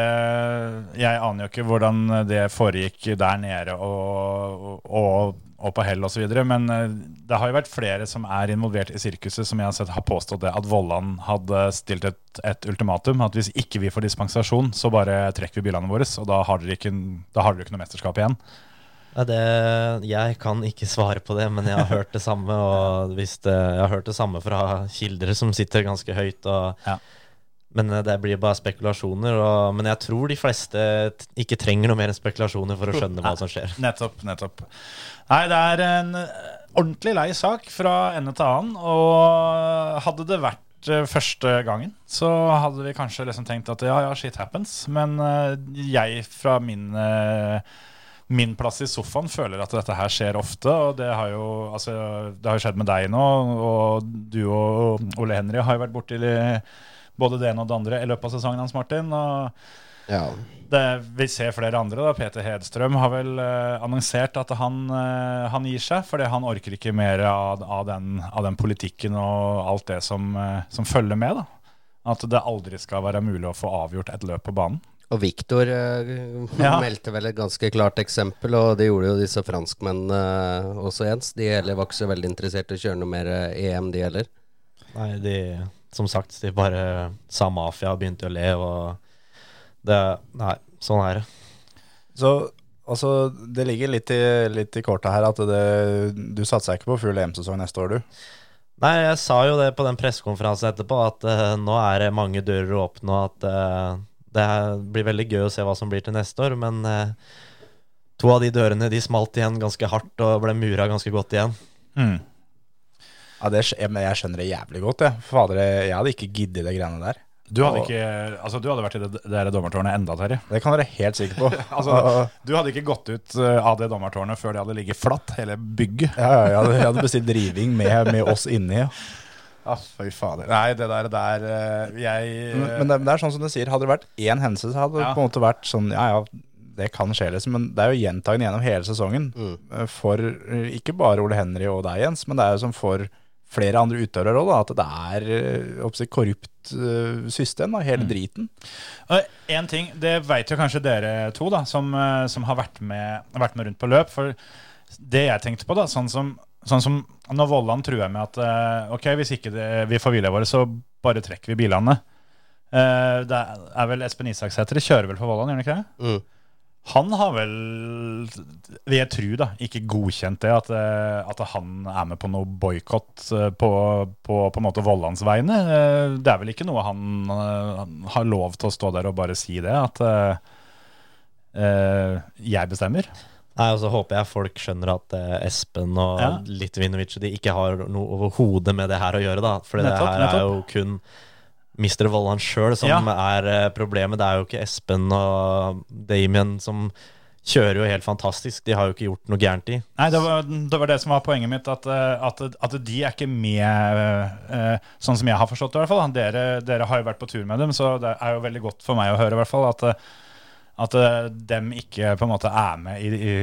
Jeg aner jo ikke hvordan det foregikk der nede og, og, og på hell osv. Men eh, det har jo vært flere som er involvert i sirkuset, som jeg har sett har påstått det, at Vollan hadde stilt et, et ultimatum. At hvis ikke vi får dispensasjon, så bare trekker vi bilene våre. Og da har dere ikke, har dere ikke noe mesterskap igjen. Det, jeg kan ikke svare på det, men jeg har hørt det samme. Og det, jeg har hørt det samme fra kilder som sitter ganske høyt. Og, Ja. Men eh, det blir bare spekulasjoner. Og, men jeg tror de fleste ikke trenger noe mer enn spekulasjoner for å skjønne hva som skjer. Nettopp, nettopp. Nei, det er en eh, ordentlig lei sak fra ende til annen. Og hadde det vært eh, første gangen, så hadde vi kanskje liksom tenkt at ja, ja, shit happens. Men jeg fra min, min plass i sofaen føler at dette her skjer ofte. Og det har jo, altså, det har skjedd med deg nå, og du og Ole Henry har jo vært borti både det ene og det andre i løpet av sesongen hans, Martin. og Ja. det, vi ser flere andre. da Peter Hedstrøm har vel uh, annonsert at han, uh, han gir seg, fordi han orker ikke mer av, av, den, av den politikken og alt det som, uh, som følger med. da At det aldri skal være mulig å få avgjort et løp på banen. Og Viktor uh, Ja. meldte vel et ganske klart eksempel, og det gjorde jo disse franskmennene uh, også, Jens. De heller var ikke så veldig interessert i å kjøre noe mer EM, de heller. Nei, de, som sagt, de bare sa mafia og begynte å le, og det Nei, sånn er det. Så altså, det ligger litt i, litt i kortet her at det, du satsa ikke på full EM-sesong neste år, du. Nei, jeg sa jo det på den pressekonferansen etterpå, at uh, nå er det mange dører åpne, og at uh, det blir veldig gøy å se hva som blir til neste år. Men uh, to av de dørene de smalt igjen ganske hardt og ble mura ganske godt igjen. Ja, det, jeg, men jeg skjønner det jævlig godt, jeg. Fader, jeg hadde ikke giddet de greiene der. Du hadde, ikke, altså, du hadde vært i det, det der dommertårnet enda, Terje. Det kan dere helt sikker på. Altså, du hadde ikke gått ut eh, av det dommertårnet før det hadde ligget flatt, hele bygget. ja, ja, jeg, hadde, jeg hadde bestilt driving med, med oss inni. Ja. Ah, fy fader. Nei, det der, der eh, Jeg Men, men, det, det er sånn som du sier, hadde det vært én hendelse, så hadde det Ja. på en måte vært sånn Ja, ja, det kan skje, liksom. Men det er jo gjentagende gjennom hele sesongen. Mm. For eh, ikke bare Ole Henry og deg, Jens, men det er jo som for flere andre utøvere òg, at det er oppsett, korrupt eh, system, da, hele driten. Én ting, det vet jo kanskje dere to, da, som, eh, som har vært med, vært med rundt på løp. For det jeg tenkte på, da, sånn som, sånn som når Vollan truer med at eh, ok, hvis ikke det, vi får hvila våre, så bare trekker vi bilene. Eh, det er vel Espen Isaksæter kjører vel for Vollan, gjør han ikke det? Mm. Han har vel, vil jeg tro, da, ikke godkjent det, at, eh, at han er med på noe boikott eh, på, på, på en måte Vollands vegne. Eh, Det er vel ikke noe han, han har lov til å stå der og bare si det, at eh, jeg bestemmer. Nei, og så håper jeg folk skjønner at Espen og Ja. Litvinovic de ikke har noe overhodet med det her å gjøre, da. For det her er jo kun Mr. Vollan sjøl som Ja. er eh, problemet. Det er jo ikke Espen og Damien som kjører jo helt fantastisk. De har jo ikke gjort noe gærent i. Nei, det var, det var det som var poenget mitt, at, eh, at, at de er ikke med, eh, sånn som jeg har forstått det i hvert fall. Dere, dere har jo vært på tur med dem, så det er jo veldig godt for meg å høre i hvert fall at, at uh, dem ikke på en måte er med i, i,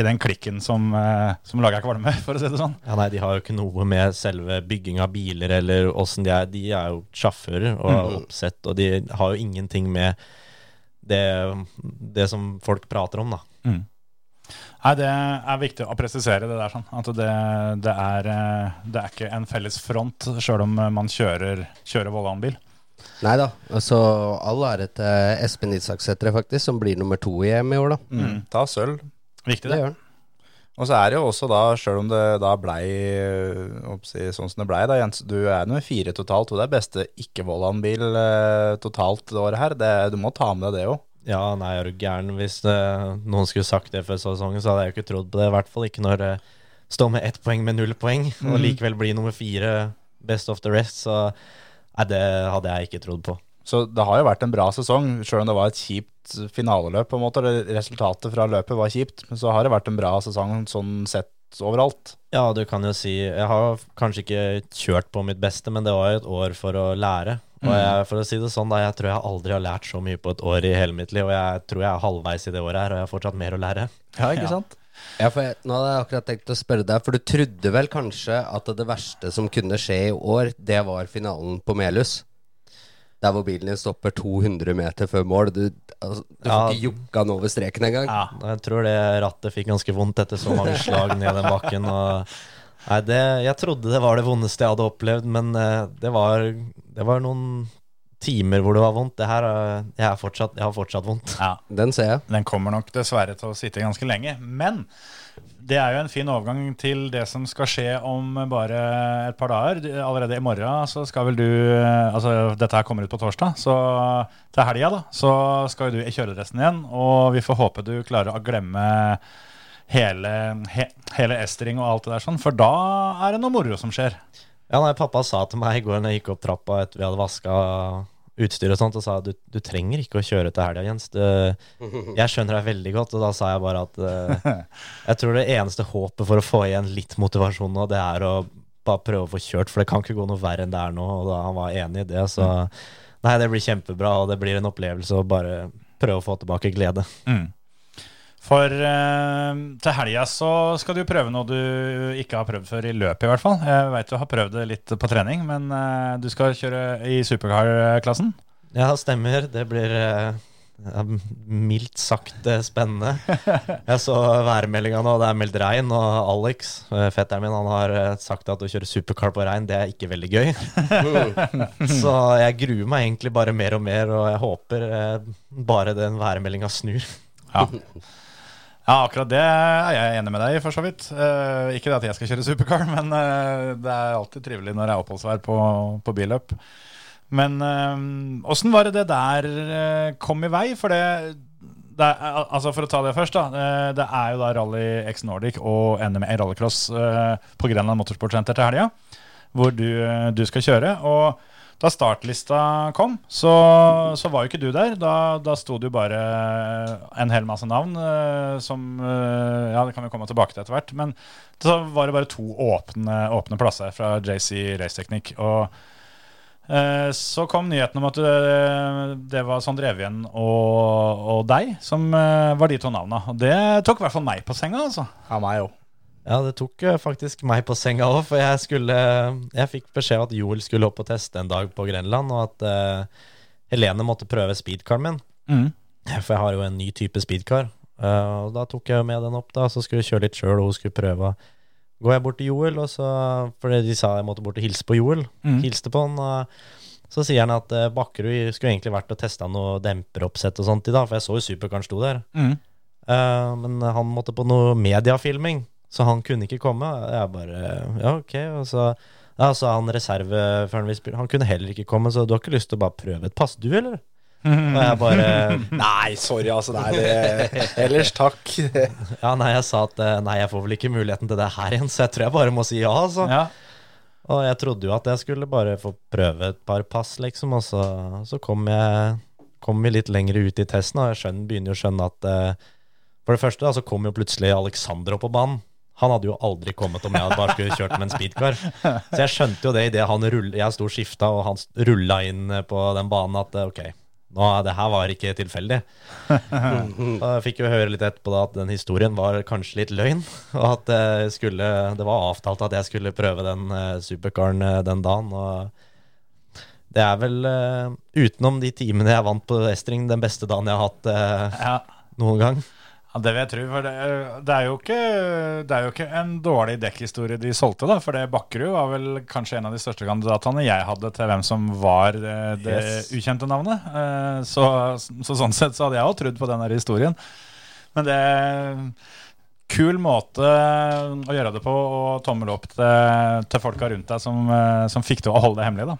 i den klikken som, uh, som lager kvalme, for å si det sånn. Ja, nei, De har jo ikke noe med selve bygging av biler eller åssen de er. De er jo sjåfører og oppsett, og de har jo ingenting med det, det som folk prater om, da. Nei, det er viktig å presisere det der, sånn. At det, det, er, eh, det er ikke en felles front, sjøl om man kjører, kjører Vollan-bil. Nei da. Altså, all ære til Espen Isaksæter, faktisk, som blir nummer to i EM i år, da. Mm. Ta sølv. Viktig, Det det. gjør han. Og så er det jo også da, sjøl om det da blei øh, oppsi, sånn som det blei, da, Jens, du er nummer fire totalt, og det er beste ikke-Vollan-bil eh, totalt det året her. Det, du må ta med deg det òg. Ja, nei, er du gæren. Hvis eh, noen skulle sagt det før sesongen, så hadde jeg jo ikke trodd på det. I hvert fall ikke når det står med ett poeng med null poeng, og likevel blir nummer fire best of the rest. Så nei, det hadde jeg ikke trodd på. Så det har jo vært en bra sesong, sjøl om det var et kjipt finaleløp, på en måte. Resultatet fra løpet var kjipt, men så har det vært en bra sesong sånn sett overalt. Ja, du kan jo si Jeg har kanskje ikke kjørt på mitt beste, men det var jo et år for å lære. Og jeg, for å si det sånn, da, jeg tror jeg aldri har lært så mye på et år i hele mitt liv. Og jeg tror jeg er halvveis i det året her, og jeg har fortsatt mer å lære. Ja, ikke Ja. sant? Ja, for jeg, nå hadde jeg akkurat tenkt å spørre deg, for du trodde vel kanskje at det verste som kunne skje i år, det var finalen på Melhus? Der hvor bilen din stopper 200 meter før mål. Du, altså, du Ja. får ikke jukka den over streken engang. Ja. Jeg tror det rattet fikk ganske vondt etter så mange slag ned den bakken. Og, nei, det, jeg trodde det var det vondeste jeg hadde opplevd, men eh, det var, det var noen timer hvor det var vondt. Det her, eh, jeg, er fortsatt, jeg har fortsatt vondt. Ja, Den ser jeg. Den kommer nok dessverre til å sitte ganske lenge. Men det er jo en fin overgang til det som skal skje om bare et par dager. Allerede i morgen så skal vel du Altså, dette her kommer ut på torsdag, så til helga da, så skal jo du i kjøredressen igjen. Og vi får håpe du klarer å glemme hele, he, hele estering og alt det der sånn, for da er det noe moro som skjer. Ja, nei, Pappa sa til meg i går når jeg gikk opp trappa etter vi hadde vaska utstyr og sånt, og sa du, du trenger ikke å kjøre til helga, Jens. Du, jeg skjønner deg veldig godt. Og da sa jeg bare at uh, jeg tror det eneste håpet for å få igjen litt motivasjon nå, det er å bare prøve å få kjørt, for det kan ikke gå noe verre enn det er nå. Og da han var enig i det, så nei, det blir kjempebra, og det blir en opplevelse å bare prøve å få tilbake glede. Mm. For eh, til helga så skal du prøve noe du ikke har prøvd før i løpet, i hvert fall. Jeg veit du har prøvd det litt på trening, men eh, du skal kjøre i supercar-klassen. Ja, stemmer. Det blir eh, mildt sagt eh, spennende. Jeg så værmeldinga nå, det er meldt regn, og Alex, eh, fetteren min, han har eh, sagt at å kjøre supercar på regn, det er ikke veldig gøy. Så jeg gruer meg egentlig bare mer og mer, og jeg håper bare den værmeldinga snur. Ja. ja, akkurat det er jeg enig med deg i, for så vidt. Uh, ikke det at jeg skal kjøre supercar, men uh, det er alltid trivelig når det er oppholdsvær på, på billøp. Men åssen var det det der eh, kom i vei? For det, det altså For å ta det først, da. eh, det er jo da Rally X Nordic og NME rallycross eh, på Grenland Motorsportsenter til helga. Hvor du, eh, du skal kjøre. Og da startlista kom, så, så var jo ikke du der. Da, da sto det jo bare en hel masse navn eh, som eh, Ja, det kan vi komme tilbake til etter hvert. Men så var det bare to åpne, åpne plasser fra JC Raceteknikk. Og eh, så kom nyheten om at det, var Sondre Evjen og, og deg som eh, var de to navna. Og det tok i hvert fall meg på senga, altså. Ja, meg òg. Ja, det tok eh, faktisk meg på senga òg, for jeg skulle Jeg fikk beskjed om at Joel skulle opp og teste en dag på Grenland, og at uh, Helene måtte prøve speedcaren min. Mm. For jeg har jo en ny type speedcar. Uh, og da tok jeg med den opp, da, så skulle jeg kjøre litt sjøl, og hun skulle prøve. Går jeg bort til Joel, og så Fordi de sa jeg måtte bort og hilse på Joel. Mm. Hilste på han. Og så sier han at eh, Bakkerud skulle egentlig vært og testa noe demperoppsett og sånt i dag, for jeg så jo supercaren sto der. Mm. Uh, men han måtte på noe mediafilming, så han kunne ikke komme. Jeg bare Ja, ok. Og så ja, så han reserveføreren vi spiller, han kunne heller ikke komme, så du har ikke lyst til å bare prøve et pass, du, eller? Og jeg bare Nei, sorry, altså. Nei, det, ellers takk. Ja, nei, jeg sa at eh, nei, jeg får vel ikke muligheten til det her igjen, så jeg tror jeg bare må si ja, altså. Ja. Og jeg trodde jo at jeg skulle bare få prøve et par pass, liksom, og så, så kom jeg kom vi litt lenger ut i testen, og jeg skjønner, begynner jo å skjønne at eh, For det første da, så kom jo plutselig Alexander opp på banen. Han hadde jo aldri kommet om jeg hadde bare skulle kjørt med en speedcar. Så jeg skjønte jo det idet han jeg sto og skifta, og han rulla inn på den banen, at eh, ok, nå, det her var ikke tilfeldig. Jeg fikk jo høre litt etterpå da at den historien var kanskje litt løgn. Og at det, skulle, det var avtalt at jeg skulle prøve den uh, supercaren eh, den dagen. Og det er vel, eh, utenom de timene jeg vant på Estring, den beste dagen jeg har hatt eh, ja. noen gang. Ja, Det vil jeg tro. For det, det, er jo ikke, det er jo ikke en dårlig dekkhistorie de solgte, da. For det Bakkerud var vel kanskje en av de største kandidatene jeg hadde til hvem som var eh, det Yes. ukjente navnet. Eh, Så, så sånn sett så hadde jeg òg trodd på den historien. Men det Kul måte å gjøre det på, og tommel opp til, til folka rundt deg som, eh, som fikk til å holde det hemmelig, da.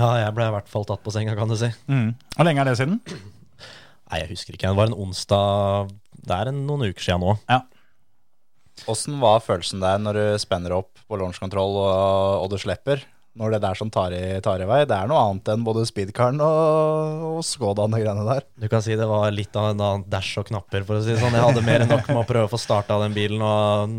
Ja, jeg ble i hvert fall tatt på senga, kan du si. Mm. Hvor lenge er det siden? Nei, jeg husker ikke. Det var en onsdag Det er noen uker siden nå. Åssen var følelsen der når du spenner opp på launchkontroll og, og du slipper? Når det der som tar i, tar i vei. Det er noe annet enn både speedcaren og, og Skodaen og greiene der. Du kan si det var litt av en annen dash og knapper, for å si det sånn. Jeg hadde mer enn nok med å prøve å få starta den bilen, og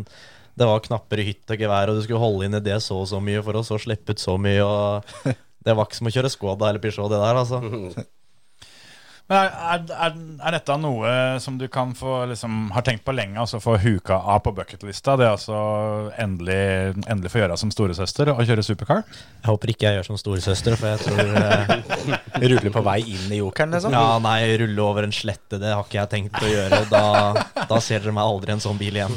det var knapper i hytt og gevær, og du skulle holde inn i det så og så mye for å så slippe ut så mye, og det var ikke som å kjøre Skoda eller Peugeot, det der, altså. Men er, er, er, dette noe som du kan få liksom, har tenkt på lenge, altså få huka av på bucketlista? Det er altså endelig, endelig få gjøre som storesøster og kjøre supercar? Jeg håper ikke jeg gjør som storesøster, for jeg tror eh, Ruller på vei inn i jokeren, liksom? Ja, nei, rulle over en slette, det har ikke jeg tenkt å gjøre. Da, da ser dere meg aldri en sånn bil igjen.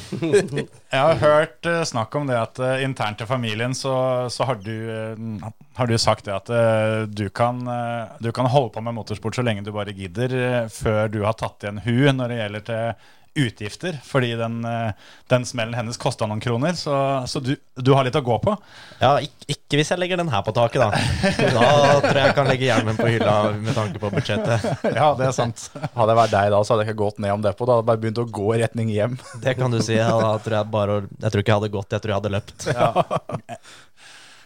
Jeg har hørt eh, snakk om det at eh, internt i familien så, så har, du, eh, har du sagt det at uh, du kan, uh, du kan holde på med motorsport så lenge du bare gidder, uh, før du har tatt igjen hu når det gjelder til utgifter. Fordi den, den smellen hennes kosta noen kroner, så, så du, du har litt å gå på. Ja, ikke, ikke hvis jeg legger den her på taket, da. Da tror jeg jeg kan legge hjelmen på hylla med tanke på budsjettet. Ja, det er sant. Hadde jeg vært deg da, så hadde jeg ikke gått ned om depot. Da hadde jeg bare begynt å gå i retning hjem. Det kan du si. Ja, da tror jeg bare Jeg tror ikke jeg hadde gått, jeg tror jeg hadde løpt.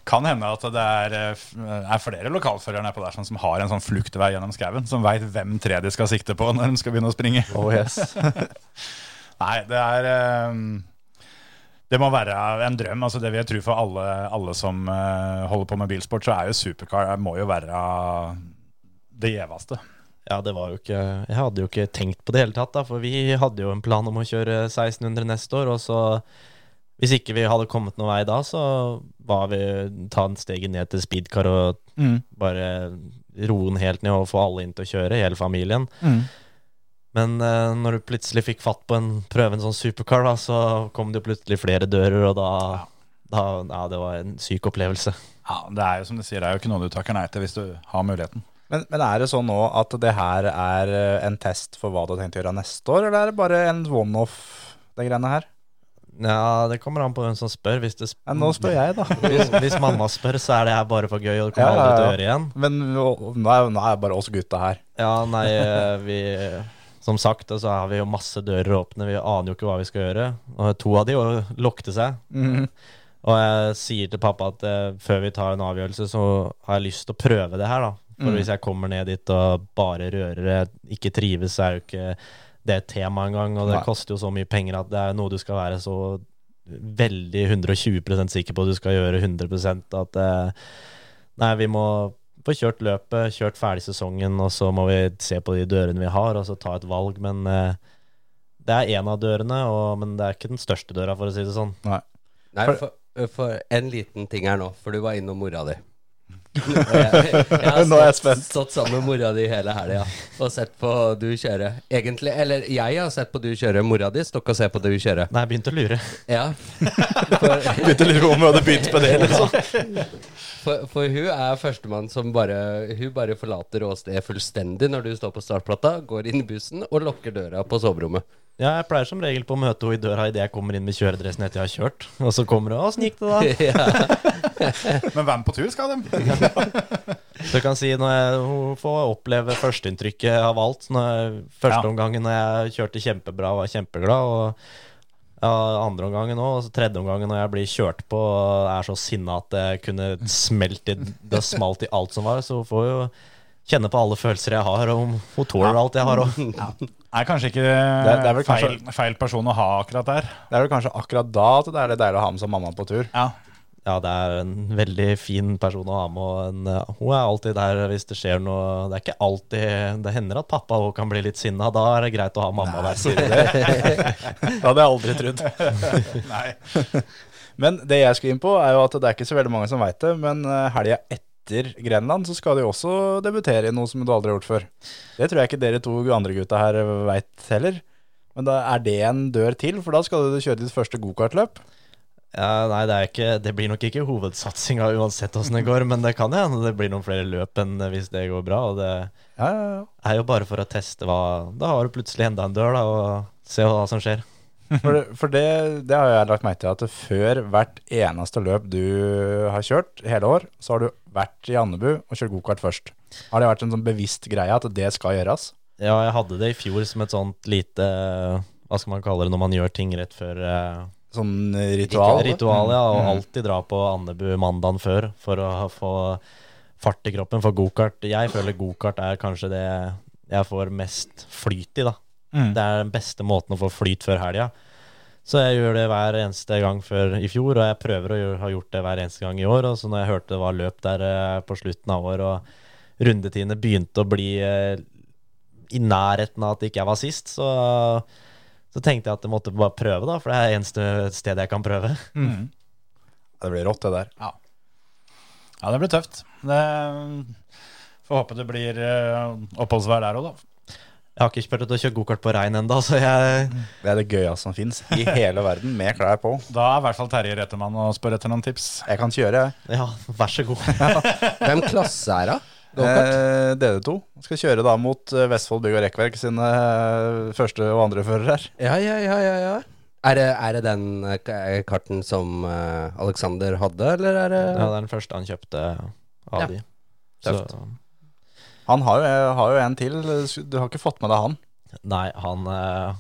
Kan hende at det er, eh, er flere lokalførere nedpå der sånn, som har en sånn fluktvei gjennom skauen, som veit hvem tre de skal sikte på når de skal begynne å springe. Oh yes. Nei, det er eh, Det må være en drøm. altså Det vil jeg tro for alle, alle som eh, holder på med bilsport, så er jo supercar må jo være det gjeveste. Ja, det var jo ikke Jeg hadde jo ikke tenkt på det hele tatt, da, for vi hadde jo en plan om å kjøre 1600 neste år, og så Hvis ikke vi hadde kommet noen vei da, så var vi ta en steget ned til speedcar og bare roe den helt ned og få alle inn til å kjøre, hele familien. Men uh, når du plutselig fikk fatt på en prøve en sånn supercar, da, så kom det jo plutselig flere dører, og da, da Ja, det var en syk opplevelse. Ja, Det er jo som du sier, det er jo ikke noe du takker nei til hvis du har muligheten. Men, men er det sånn nå at det her er eh, en test for hva du har tenkt å gjøre neste år, eller er det bare en one-off, det greiene her? Ja, det kommer an på hvem som spør. Hvis, det, Ja, nå spør jeg, da. hvis, hvis mamma spør, så er det her bare for gøy, og det kommer ja, aldri til å gjøre igjen. Men nå er, nå er bare oss gutta her. Ja, nei, eh, vi Som sagt, så har vi jo masse dører åpne. Vi aner jo ikke hva vi skal gjøre. Og to av de lukter seg. Og jeg sier til pappa at eh, før vi tar en avgjørelse, så har jeg lyst til å prøve det her, da. For hvis jeg kommer ned dit og bare rører ikke trives, så er jo ikke det et tema engang. Og det Nei. koster jo så mye penger at det er noe du skal være så veldig 120% sikker på at du skal gjøre 100 at eh, Nei, vi må få kjørt løpet, kjørt ferdig sesongen, og så må vi se på de dørene vi har, og så ta et valg. Men eh, det er én av dørene, og, men det er ikke den største døra, for å si det sånn. Nei, For- for, for en liten ting her nå, for du var innom mora di. Jeg, Nå er jeg spent. stått sammen med mora di hele helga og sett på du kjøre. Egentlig, eller jeg har sett på du kjøre. Mora di står ikke og ser på du kjøre. Nei, jeg begynte å lure. Ja. For, Begynte å lure på om vi hadde begynt på det, liksom. for, for hun er førstemann som bare Hun bare forlater åstedet fullstendig når du står på startplata, går inn i bussen og lukker døra på soverommet. Ja, jeg pleier som regel på å møte henne i døra idet jeg kommer inn med kjøredressen etter jeg har kjørt. Og så kommer hun 'Åssen gikk det, da?' Men hvem på tur skal dem? Så jeg kan si når jeg, hun får oppleve førsteinntrykket av alt. Når jeg, første Ja. omgangen når jeg kjørte kjempebra og var kjempeglad. Og ja, andre omgangen òg. Og så tredje omgangen når jeg blir kjørt på og er så sinna at det kunne smelt i Det smalt i alt som var. Så hun får jo kjenne på alle følelser jeg har, og hun, hun tåler alt jeg har Det Er kanskje ikke er- det er vel feil, kanskje- feil person å ha akkurat der. Det er vel kanskje akkurat da at det er litt deilig å ha med seg mamma på tur. Ja. Ja, det er en veldig fin person å ha med. Og en, eh, hun er alltid der hvis det skjer noe. Det er ikke alltid Det hender at pappa òg kan bli litt sinna. Da er det greit å ha mamma der. Sier det? det hadde jeg aldri trodd. Nei. Men det jeg skulle inn på, er jo at det er ikke så veldig mange som veit det, men eh, helga etter Grenland så skal de også debutere i noe som du aldri har gjort før. Det tror jeg ikke dere to andre gutta her veit heller. Men da er det en dør til, for da skal du kjøre ditt første gokartløp. Ja, nei, det, er ikke, det blir nok ikke hovedsatsinga uansett åssen det går, men det kan hende det blir noen flere løp enn hvis det går bra. Og det Ja, ja, ja. er jo bare for å teste hva Da har du plutselig enda en dør, da, og se hva som skjer. For, det- for det, det har jeg lagt merke til, at før hvert eneste løp du har kjørt hele år, så har du vært i Andebu og kjørt gokart først. Har det vært en sånn bevisst greie at det skal gjøres? Ja, jeg hadde det i fjor som et sånt lite Hva skal man kalle det når man gjør ting rett før eh, Sånn ritual? Ritual, ja. Og Mm. alltid dra på Andebu mandagen før for å få fart i kroppen. For gokart Jeg føler gokart er kanskje det jeg får mest flyt i, da. Mm. Det er den beste måten å få flyt før helga. Så jeg gjør det hver eneste gang før i fjor, og jeg prøver å gjøre, ha gjort det hver eneste gang i år. Og så når jeg hørte det var løp der eh, på slutten av året, og rundetidene begynte å bli eh, i nærheten av at ikke jeg var sist, så, så tenkte jeg at jeg måtte bare prøve, da. For det er eneste sted jeg kan prøve. Det blir rått, det der. Ja, det blir tøft. Det, får håpe det blir eh, oppholdsvær der òg, da. Jeg har ikke prøvd å kjøre gokart på regn ennå, så jeg Det er det gøyeste som fins i hele verden, med klær på. Da er i hvert fall Terje Rettemann og spør etter noen tips. Jeg kan kjøre, jeg. Ja, vær så god. Hvem klasse er det? Gokart? Eh, DD2 skal kjøre da mot eh, Vestfold Bygg og Rekkverk sine eh, første og andre førere her. Ja, ja, ja, ja, ja. Er det, er det den eh, k- karten som eh, Alexander hadde, eller er det Ja, det er den første han kjøpte av Ja. de. Tøft. Han har jo, har jo en til. Du har ikke fått med deg han? nei, han eh,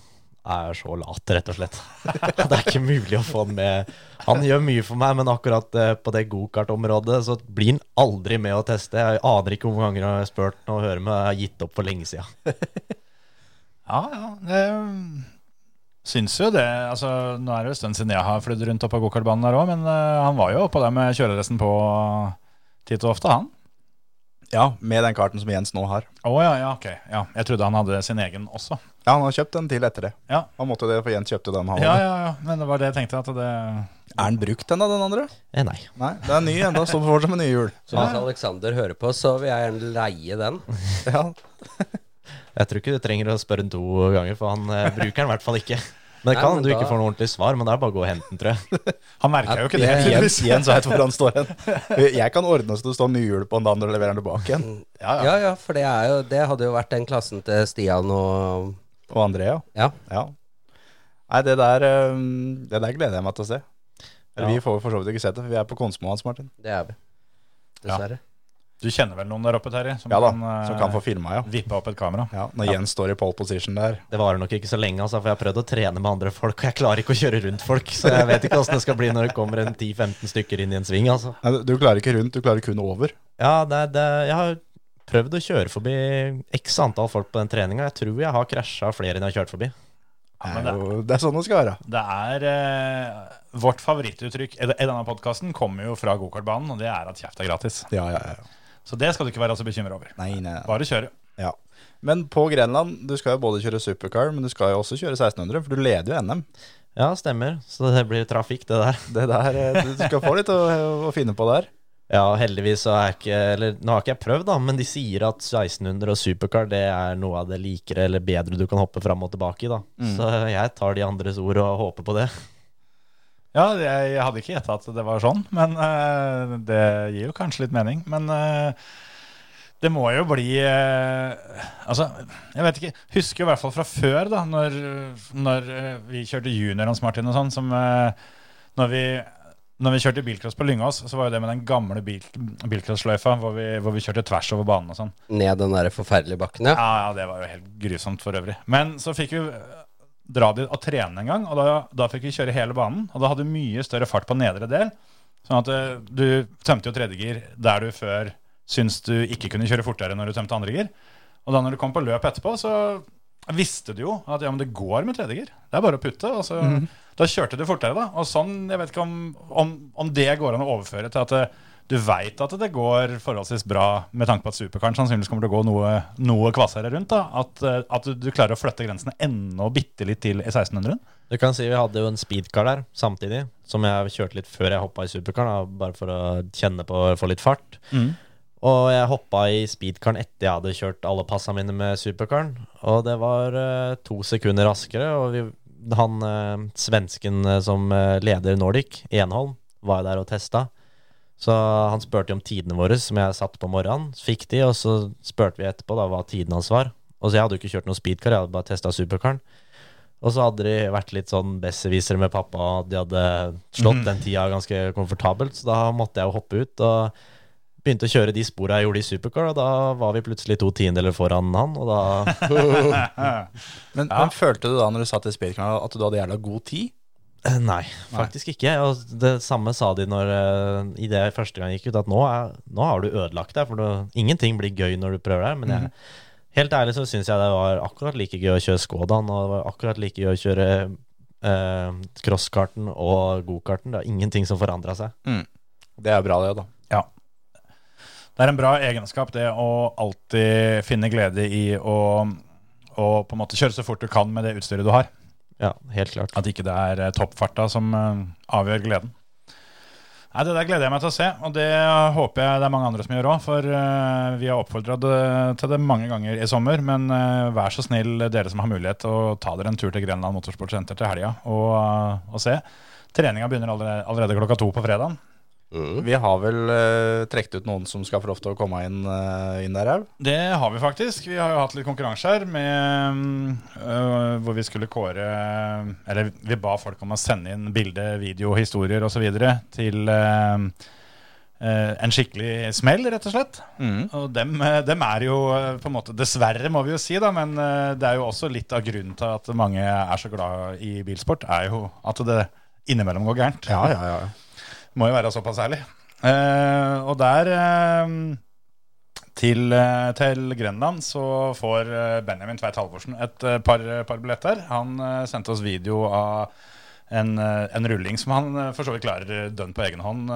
er så lat, rett og slett. det er ikke mulig å få han med. Han gjør mye for meg, men akkurat eh, på det gokartområdet så blir han aldri med å teste. Jeg aner ikke hvor mange ganger jeg har spurt han og hører meg. Jeg har gitt opp for lenge siden. Ja, ja. Det syns jo det. Altså, nå er det jo en stund siden jeg har flydd rundt opp på gokartbanen der òg, men eh, han var jo oppå der med kjøreresten på titt og ofte, han. Ja, med den karten som Jens nå har. Å ja, ja, ok. Ja, jeg trodde han hadde sin egen også. Ja, han har kjøpt en til etter det. Ja. Han måtte det, for Jens kjøpte den han Ja, hadde. ja, ja. Men det var det jeg tenkte. At det Er den brukt ennå, den andre? Eh, nei. Nei, det er ny ennå. Står fortsatt med nye hjul. Så hvis Alexander hører på, så vil jeg gjerne leie den. Ja, Jeg tror ikke du trenger å spørre to ganger, for han eh, bruker den i hvert fall ikke. Men det kan hende du da- ikke får noe ordentlig svar, men det er bare å gå og hente den, tror jeg. Han merker jo ikke det. Jens, Jens vet hvor han står hen. Jeg kan ordne så det står nye hjul på en dag når du leverer den tilbake igjen. Ja, ja. Ja, ja, for det, er jo, det hadde jo vært den klassen til Stian og Og Andrea. ja. Ja. Nei, det der, eh, det der gleder jeg meg til å se. Eller, Ja. Vi får for så vidt ikke sett det, for vi er på Konsmo hans, Martin. Det er vi. Dessverre. Du kjenner vel noen der oppe, Terje? Som Ja da, eh, som kan få filma, ja. vippe opp et kamera? ja. Når Jens står i pole position der. Det varer nok ikke så lenge, altså, for jeg har prøvd å trene med andre folk, og jeg klarer ikke å kjøre rundt folk, så jeg vet ikke åssen det skal bli når det kommer en 10-15 stykker inn i en sving, altså. Nei, du- klarer ikke rundt, du klarer kun over. Ja, det, det, jeg har prøvd å kjøre forbi x antall folk på den treninga. Jeg tror jeg har krasja flere enn jeg har kjørt forbi. Ja, Det men er, det, er sånn det skal være. det er eh, Vårt favorittuttrykk i denne podkasten kommer jo fra gokartbanen, og det er at kjeft er gratis. Ja, ja, ja. Så det skal du ikke være så bekymra over. Nei, nei, nei. Bare kjøre. Ja. Men på Grenland, du skal jo både kjøre supercar, men du skal jo også kjøre 1600, for du leder jo NM. Ja, stemmer. Så det blir trafikk, det der. Det der, eh, Du skal få litt å, å finne på der. Ja, heldigvis så er ikke Eller nå har ikke jeg prøvd, da, men de sier at 1600 og supercar det er noe av det likere eller bedre du kan hoppe fram og tilbake i, da. Så jeg tar de andres ord og håper på det. Ja, jeg, jeg hadde ikke gjetta at det var sånn, men uh, det gir jo kanskje litt mening. Men uh, det må jo bli eh, Altså, jeg vet ikke. Husker jo i hvert fall fra før, da, når, når eh, vi kjørte junior Hans Martin og sånn, som eh, når vi når vi kjørte bilcross på Lyngås, så var jo det med den gamle bil, bilcrossløyfa hvor, vi- hvor vi kjørte tvers over banen og sånn. Ned den der forferdelige bakken, ja. Ja, ja, det var jo helt grusomt for øvrig. Men så fikk vi dra dit og trene en gang, og da, da fikk vi kjøre hele banen. Og da hadde vi mye større fart på nedre del. Sånn at eh, du tømte jo tredjegir der du før syntes du ikke kunne kjøre fortere når du tømte andregir. Og da når du kom på løp etterpå, så visste du jo at ja, men det går med tredjegir. Det er bare å putte. Og så, Da kjørte du fortere, da. Og sånn, jeg vet ikke om, om, om det går an å overføre til at eh, du veit at det går forholdsvis bra med tanke på at superkaren sannsynligvis kommer til å gå noe, noe kvassere rundt. da, At, eh, at du, klarer å flytte grensene enda bitte litt til i 1600. Du kan si vi hadde jo en speedcar der samtidig, som jeg kjørte litt før jeg hoppa i supercaren, bare for å kjenne på å få litt fart. Og jeg hoppa i speedcaren etter jeg hadde kjørt alle passa mine med supercaren. Og det var uh, to sekunder raskere. Og vi, han uh, svensken som uh, leder Nordic, Enholm, var der og testa. Så han spurte om tidene våre, som jeg satte på morgenen. Fikk de, og så spurte vi etterpå da hva tiden hans var. Og så Jeg hadde jo ikke kjørt noen speedcar, jeg hadde bare testa supercaren. Og så hadde de vært litt sånn besserwissere med pappa, og de hadde slått den tida ganske komfortabelt, så da måtte jeg jo hoppe ut. og Begynte å kjøre de spora jeg gjorde i supercar, og da var vi plutselig to tiendeler foran han. Og da Men, men følte du da når du satt i speedcaren at du hadde jævla god tid? Eh, Nei, faktisk ikke. Og det samme sa de når eh, i det første gang gikk ut, at nå, er, nå har du ødelagt deg. For du, ingenting blir gøy når du prøver deg. Men jeg, helt ærlig så syns jeg det var akkurat like gøy å kjøre Skodaen, og det var akkurat like gøy å kjøre eh, crosskarten og gokarten. Det er ingenting som forandra seg. Det er bra, det, da. Ja. Det er en bra egenskap, det å alltid finne glede i å å på en måte kjøre så fort du kan med det utstyret du har. Ja, helt klart. At ikke det er eh, toppfarta som eh, avgjør gleden. Nei, Det der gleder jeg meg til å se, og det håper jeg det er mange andre som gjør òg. For eh, vi har oppfordra til det mange ganger i sommer. Men vær så snill, dere som har mulighet, å ta dere en tur til Grenland Motorsportsenter til helga og, og se. Treninga begynner allerede, allerede klokka to på fredag. Vi har vel uh, trukket ut noen som skal få lov til å komme inn, uh, inn der òg. Det har vi faktisk. Vi har jo hatt litt konkurranse her med, mm, øh, hvor vi skulle kåre Eller vi ba folk om å sende inn bilde, video, historier osv. til en skikkelig smell, rett og slett. Og dem, dem er jo på en måte Dessverre, må vi jo si, da, men det er jo også litt av grunnen til at mange er så glad i bilsport, er jo at det innimellom går gærent. Ja, ja, ja. Må jo være såpass ærlig. Eh, og der eh, til, eh, til Grenland så får Benjamin Tveit Halvorsen et par, par billetter. Han sendte oss video av en, en rulling som han for så vidt klarer dønn på egen hånd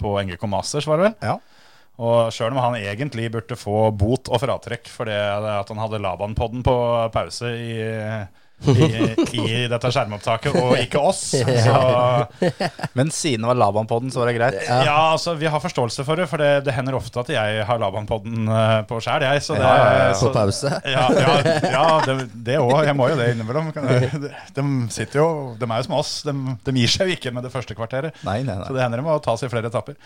på NGK Masters, var det vel? Ja. Og sjøl om han egentlig burde få bot og fratrekk for det at han hadde Laban-podden på pause i, i, i dette skjermopptaket, og ikke oss, så Men siden det var Laban-podden, så var det greit. ja. altså Vi har forståelse for det, for det, det hender ofte at jeg har Laban-podden eh, på sjæl, jeg. Så det, Ja, ja, ja. så- På pause. Ja, ja, ja det òg. Jeg må jo det innimellom. De, de sitter jo De er jo som oss. De, de gir seg jo ikke med det første kvarteret. Nei, nei, Så det hender det må tas i flere etapper.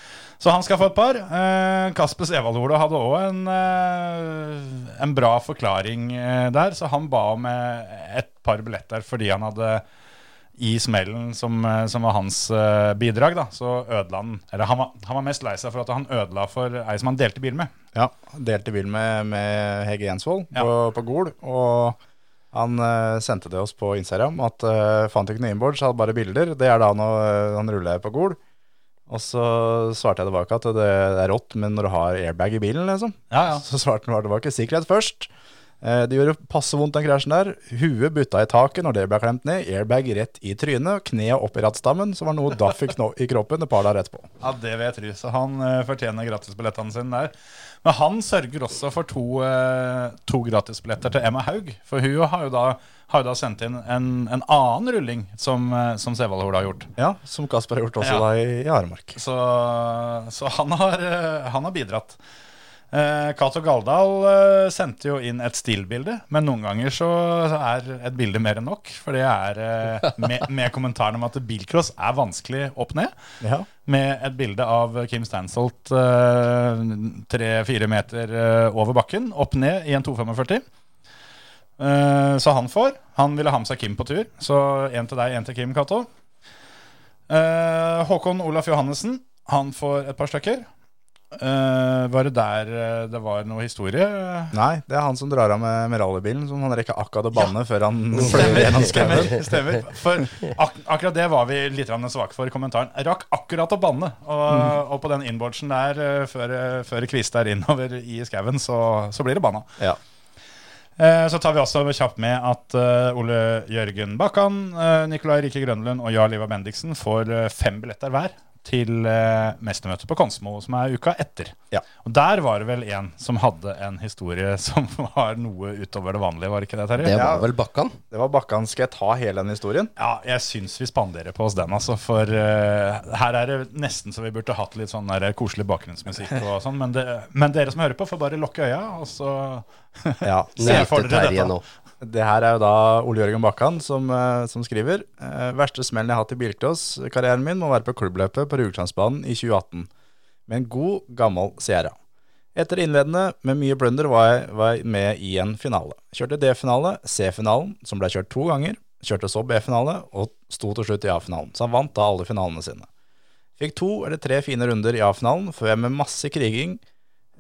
Så han skal få et par. Eh, Kaspers Evald-Ola hadde òg en, eh, en bra forklaring der, så han ba om et par billetter fordi han hadde i smellen som, eh, som var hans eh, bidrag, da, så ødela han Eller han var, han var mest lei seg for at han ødela for ei som han delte bil med. Ja, Delte bil med, med Hege Jensvold Ja. på, på Gol. Og han uh, sendte det oss på Instagram at uh, fant ikke noe inboard, så hadde bare bilder. Det er da han, uh, han ruller på Gol. Og så svarte jeg tilbake at det, det er rått, men når du har airbag i bilen, liksom. Ja, ja. Så svarte han tilbake sikkerhet først. Eh, Det gjorde passe vondt den krasjen der. Huet butta i taket når det ble klemt ned. Airbag rett i trynet. Kneet opp i rattstammen, som var noe daff i, i kroppen et par dager etterpå. Ja, det vil jeg tro. Så han eh, fortjener gratisbillettene sine der. Men han sørger også for to, uh, to gratisbilletter til Emma Haug. For hun har jo da, har jo da sendt inn en, en annen rulling som, uh, som Sevaldhol har gjort. Ja, som Kasper har gjort også Ja. da i, i Aremark. Så, så han, har, han har bidratt. Eh, Cato Galdal eh, sendte jo inn et stilbilde, men noen ganger så er et bilde mer enn nok. For det er eh, med, med kommentaren om at bilcross er vanskelig opp ned. Ja. Med et bilde av Kim Stansholt tre-fire meter over bakken, opp ned i en 245. Eh, så han får. Han ville ha med seg Kim på tur. Så én til deg, én til Kim, Cato. Håkon Olaf Johannessen, han får et par stykker. Eh, var det der eh, det var noe historie? Nei, det er han som drar av med, med rallybilen, som han rekker akkurat å banne før han fløy gjennom skauen. Stemmer. For ak akkurat det var vi litt svake for i kommentaren. Rakk akkurat å banne. Og, og på den inboardsen der, eh, før, før kvist er innover i skauen, så, så blir det banna. Ja. Så tar vi også kjapt med at Ole Jørgen Bakkan, Nikolai Rike Grønlund og Jarl Ivar Bendiksen får fem billetter hver til eh, mestermøtet på Konsmo, som er uka etter. Ja. Og Der var det vel en som hadde en historie som var noe utover det vanlige, var det ikke det, Terje? Det var vel Bakkan? Det var Bakkan. Skal jeg ta hele den historien? Ja, jeg syns vi spanderer på oss den, altså. For eh, her er det nesten så vi burde hatt litt sånn der koselig bakgrunnsmusikk og sånn. Men, men dere som hører på, får bare lukke øya, og så Ja. Se for dere Terje dette. nå. Det her er jo da Ole Jørgen Bakkan som, eh, som skriver. Eh, verste smellen jeg har hatt i bilcross-karrieren min må være på klubbløpet på Ruglandsbanen i 2018. Med en god, gammel Sierra. Etter innledende med mye plunder var jeg, var jeg med i en finale. Kjørte D-finale, C-finalen, som ble kjørt to ganger. Kjørte så B-finale, og sto til slutt i A-finalen. Så han vant da alle finalene sine. Fikk to eller tre fine runder i A-finalen, før jeg med masse kriging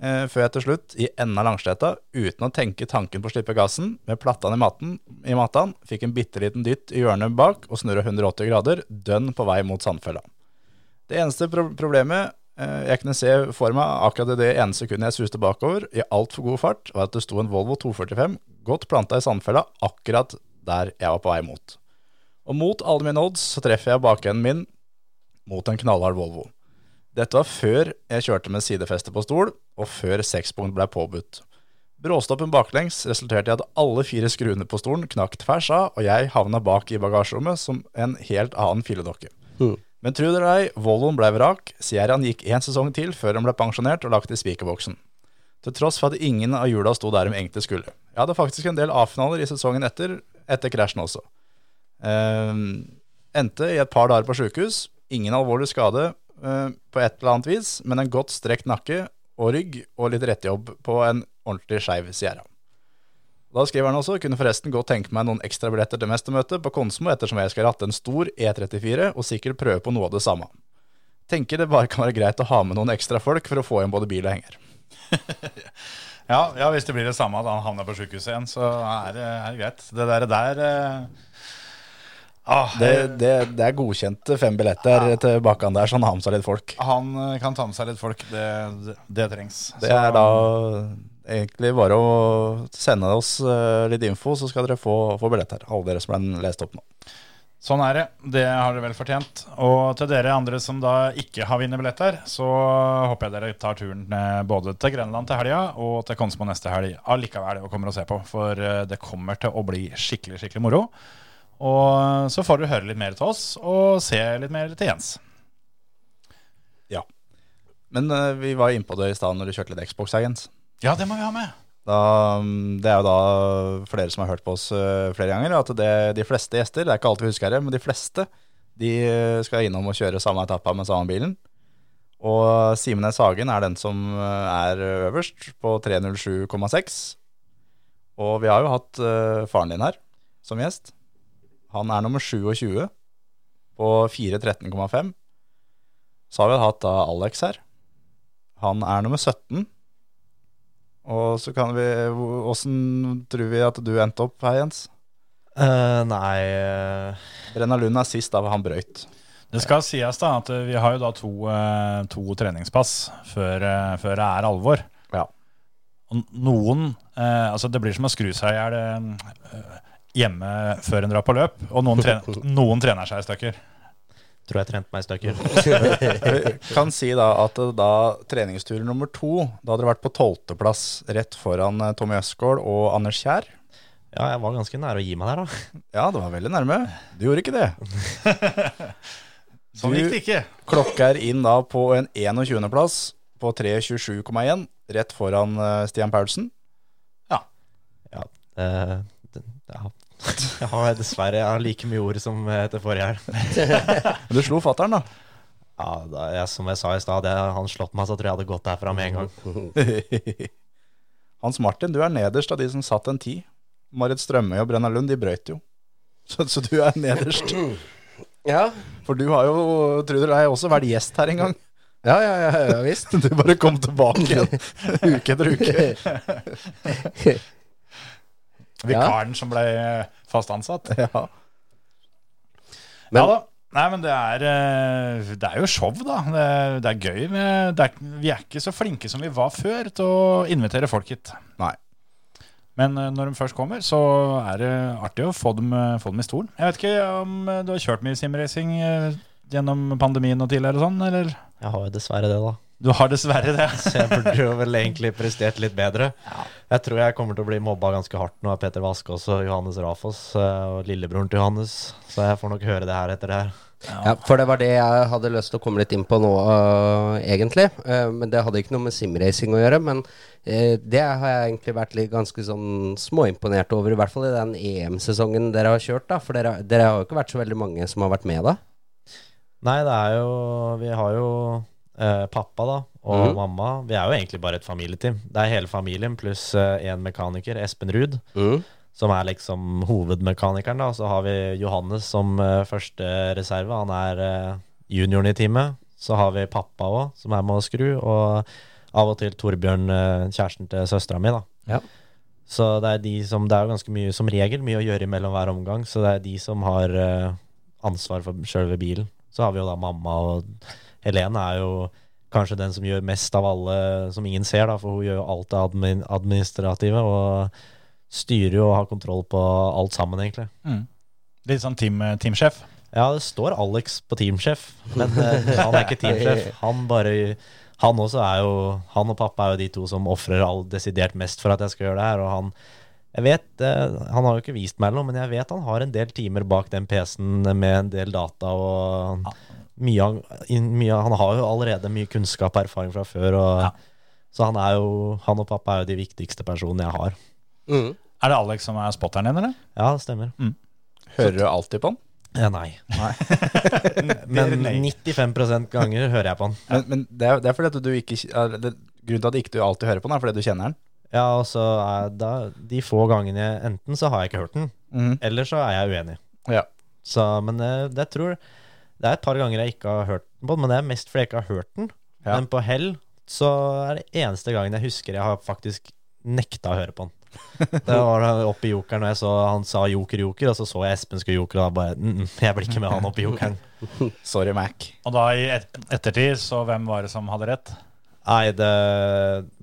eh, før jeg til slutt, i enden av Langsletta, uten å tenke tanken på å slippe gassen, med plattene i maten, i maten fikk en bitte liten dytt i hjørnet bak og snurra 180 grader, dønn på vei mot Sandfella. Det eneste pro problemet eh, jeg kunne se for meg akkurat i det ene sekundet jeg suste bakover, i altfor god fart, var at det sto en Volvo 245 godt planta i Sandfella akkurat der jeg var på vei mot. Og mot alle mine odds så treffer jeg bakenden min mot en knallhard Volvo. Dette var før jeg kjørte med sidefeste på stol, og før sekspunkt ble påbudt. Bråstoppen baklengs resulterte i at alle fire skruene på stolen knakk tvers av, og jeg havna bak i bagasjerommet som en helt annen filledokke. Mm. Men tro det eller ei, Volvoen ble vrak. Sierraen gikk én sesong til før han ble pensjonert og lagt i spikerboksen. Til tross for at ingen av hjula sto der de egentlig skulle. Jeg hadde faktisk en del A-finaler i sesongen etter, etter krasjen også. Ehm, endte i et par dager på sjukehus. Ingen alvorlig skade på et eller annet vis, men en godt strekt nakke og rygg og litt rettejobb på en ordentlig skeiv Sierra. Da skriver han også kunne forresten godt tenke meg noen ekstra billetter til mestermøtet på Konsmo ettersom jeg skal ratte en stor E34 og sikkert prøve på noe av det samme. Tenker det bare kan være greit å ha med noen ekstra folk for å få igjen både bil og henger. Ja, ja, hvis det blir det samme at han havner på sjukehuset igjen, så er det, er det greit. Det der, der eh, ah, Det, det, det er godkjente fem billetter til Bakkan der, så han har med seg litt folk. Han eh, kan ta med seg litt folk. Det, det, trengs. Det Så- er da egentlig bare å sende oss eh, litt info, så skal dere få, få billetter. Alle dere som ble lest opp nå. Sånn er det. Det har dere vel fortjent. Og til dere andre som da ikke har vunnet billetter, så håper jeg dere tar turen eh, både til Grenland til helga og til Konsmo neste helg allikevel og kommer og ser på. For eh, det kommer til å bli skikkelig, skikkelig moro. Og så får du høre litt mer til oss og se litt mer til Jens. Ja. Men uh, vi var inne på det i stad når du kjørte litt Xbox her, Jens. Ja, det må vi ha med. Da, mm, det er jo da flere som har hørt på oss uh, flere ganger, at det, de fleste gjester, det er ikke alltid vi husker det, men de fleste de eh, skal innom og kjøre samme etappa med samme bilen. Og Simen S. Hagen er den som er øverst, på 307,6. Og vi har jo hatt uh, faren din her som gjest. Han er nummer 27 på 413,5. Så har vi hatt da Alex her. Han er nummer 17 og så kan vi Åssen tror vi at du endte opp her, Jens? Uh, nei eh, Brenna Lund er sist, da han brøyt. Det skal sies da at vi har jo da to, eh, to treningspass før, før det er alvor. Ja. Og noen eh, Altså, det blir som å skru seg i hjel eh, hjemme før en drar på løp, og noen, trener, noen trener seg i stykker. tror jeg trente meg i stykker. Kan si da at eh, da treningstur nummer to, da hadde det vært på tolvteplass rett foran eh, Tommy Østgaard og Anders Kjær. Ja, jeg var ganske nære å gi meg der, da. Ja, det var veldig nærme. Du gjorde ikke det. Sånn gikk det ikke. Klokka er inn da på en 21.-plass på 3.27,1, rett foran eh, Stian Paulsen. Ja det, ja. Jeg har dessverre jeg har like mye ord som eh, etter forrige helg. Men du slo fattern, da. Ja, da, jeg, som jeg sa i stad, hadde han slått meg, så tror jeg hadde gått derfra med en gang. Hans Martin, du er nederst av de som satt en ti. Marit Strømøy og Brenna Lund, de brøyt jo. Så, så du er nederst. Ja, For du har jo, tror dere, også vært gjest her en gang. ja, ja, ja, ja visst. Du bare kom tilbake igjen uke etter uke. Vikaren som ble fast ansatt. Ja. Men- ja da. Nei, men det er, eh, det er jo show, da. Det, det er gøy. Med, det er, vi er ikke så flinke som vi var før til å invitere folk hit. Nei. Men eh, når de først kommer, så er det artig å få dem, eh, få dem i stolen. Jeg vet ikke om eh, du har kjørt mye simracing eh, gjennom pandemien og tidligere og sånn, eller? Jeg har jo dessverre det, da. Du har dessverre det. Så jeg burde jo vel egentlig prestert litt bedre. Jeg tror jeg kommer til å bli mobba ganske hardt nå av Peter Vaskås og Johannes Rafos eh, og lillebroren til Johannes. Så jeg får nok høre det her etter det her. Ja, for det var det jeg hadde lyst til å komme litt inn på nå, uh, egentlig. Uh, men det hadde ikke noe med simracing å gjøre. Men uh, det har jeg egentlig vært litt ganske sånn småimponert over, i hvert fall i den EM-sesongen dere har kjørt. da For dere, dere har jo ikke vært så veldig mange som har vært med da. Nei, det er jo Vi har jo eh, pappa da og Mhm. mamma. Vi er jo egentlig bare et familieteam. Det er hele familien pluss én mekaniker, Espen Ruud, som er liksom hovedmekanikeren. da Så har vi Johannes som uh, første reserve. Han er eh, junioren i teamet. Så har vi pappa òg, som er med å skru. Og av og til Torbjørn, eh, kjæresten til søstera mi. da Ja. Så det er de som Det er jo ganske mye, som regel, mye å gjøre mellom hver omgang. Så det er de som har eh, ansvar for sjølve bilen. Så har vi jo da mamma, og Helene er jo kanskje den som gjør mest av alle, som ingen ser, da, for hun gjør jo alt det admin administrative. Og styrer jo og har kontroll på alt sammen, egentlig. Litt sånn team, teamsjef. Ja, det står Alex på teamsjef, men eh, han er ikke teamsjef. Han bare han også er jo Han og pappa er jo de to som ofrer all desidert mest for at jeg skal gjøre det her. Og han jeg vet, eh, Han har jo ikke vist meg noe, men jeg vet han har en del timer bak den PC-en med en del data. og mye, mye, Han har jo allerede mye kunnskap og erfaring fra før. Og, Så han er jo Han og pappa er jo de viktigste personene jeg har. Mm. Er det Alex som er spotteren din, eller? Ja, det stemmer. Hører du alltid på han? Ja, nei. Men 95% ganger hører jeg på han. Men, men det, er, det er fordi at du ikke er det, Grunnen til at ikke alltid hører på han, er fordi du kjenner han? Ja, og så er da, De få gangene jeg Enten så har jeg ikke hørt den, mm. eller så er jeg uenig. Ja. Så, men eh, det, jeg tror Det er et par ganger jeg ikke har hørt den på, men det er mest fordi jeg ikke har hørt den. Ja. Men på hell så er det eneste gangen jeg husker jeg har faktisk nekta å høre på den. Det var oppe i jokeren, og jeg så han sa joker, joker, og så så jeg Espen skulle joker, og da bare mm, mm, Jeg blir ikke med han opp i jokeren. Sorry, Mac. Og da i et ettertid, så hvem var det som hadde rett? Nei, det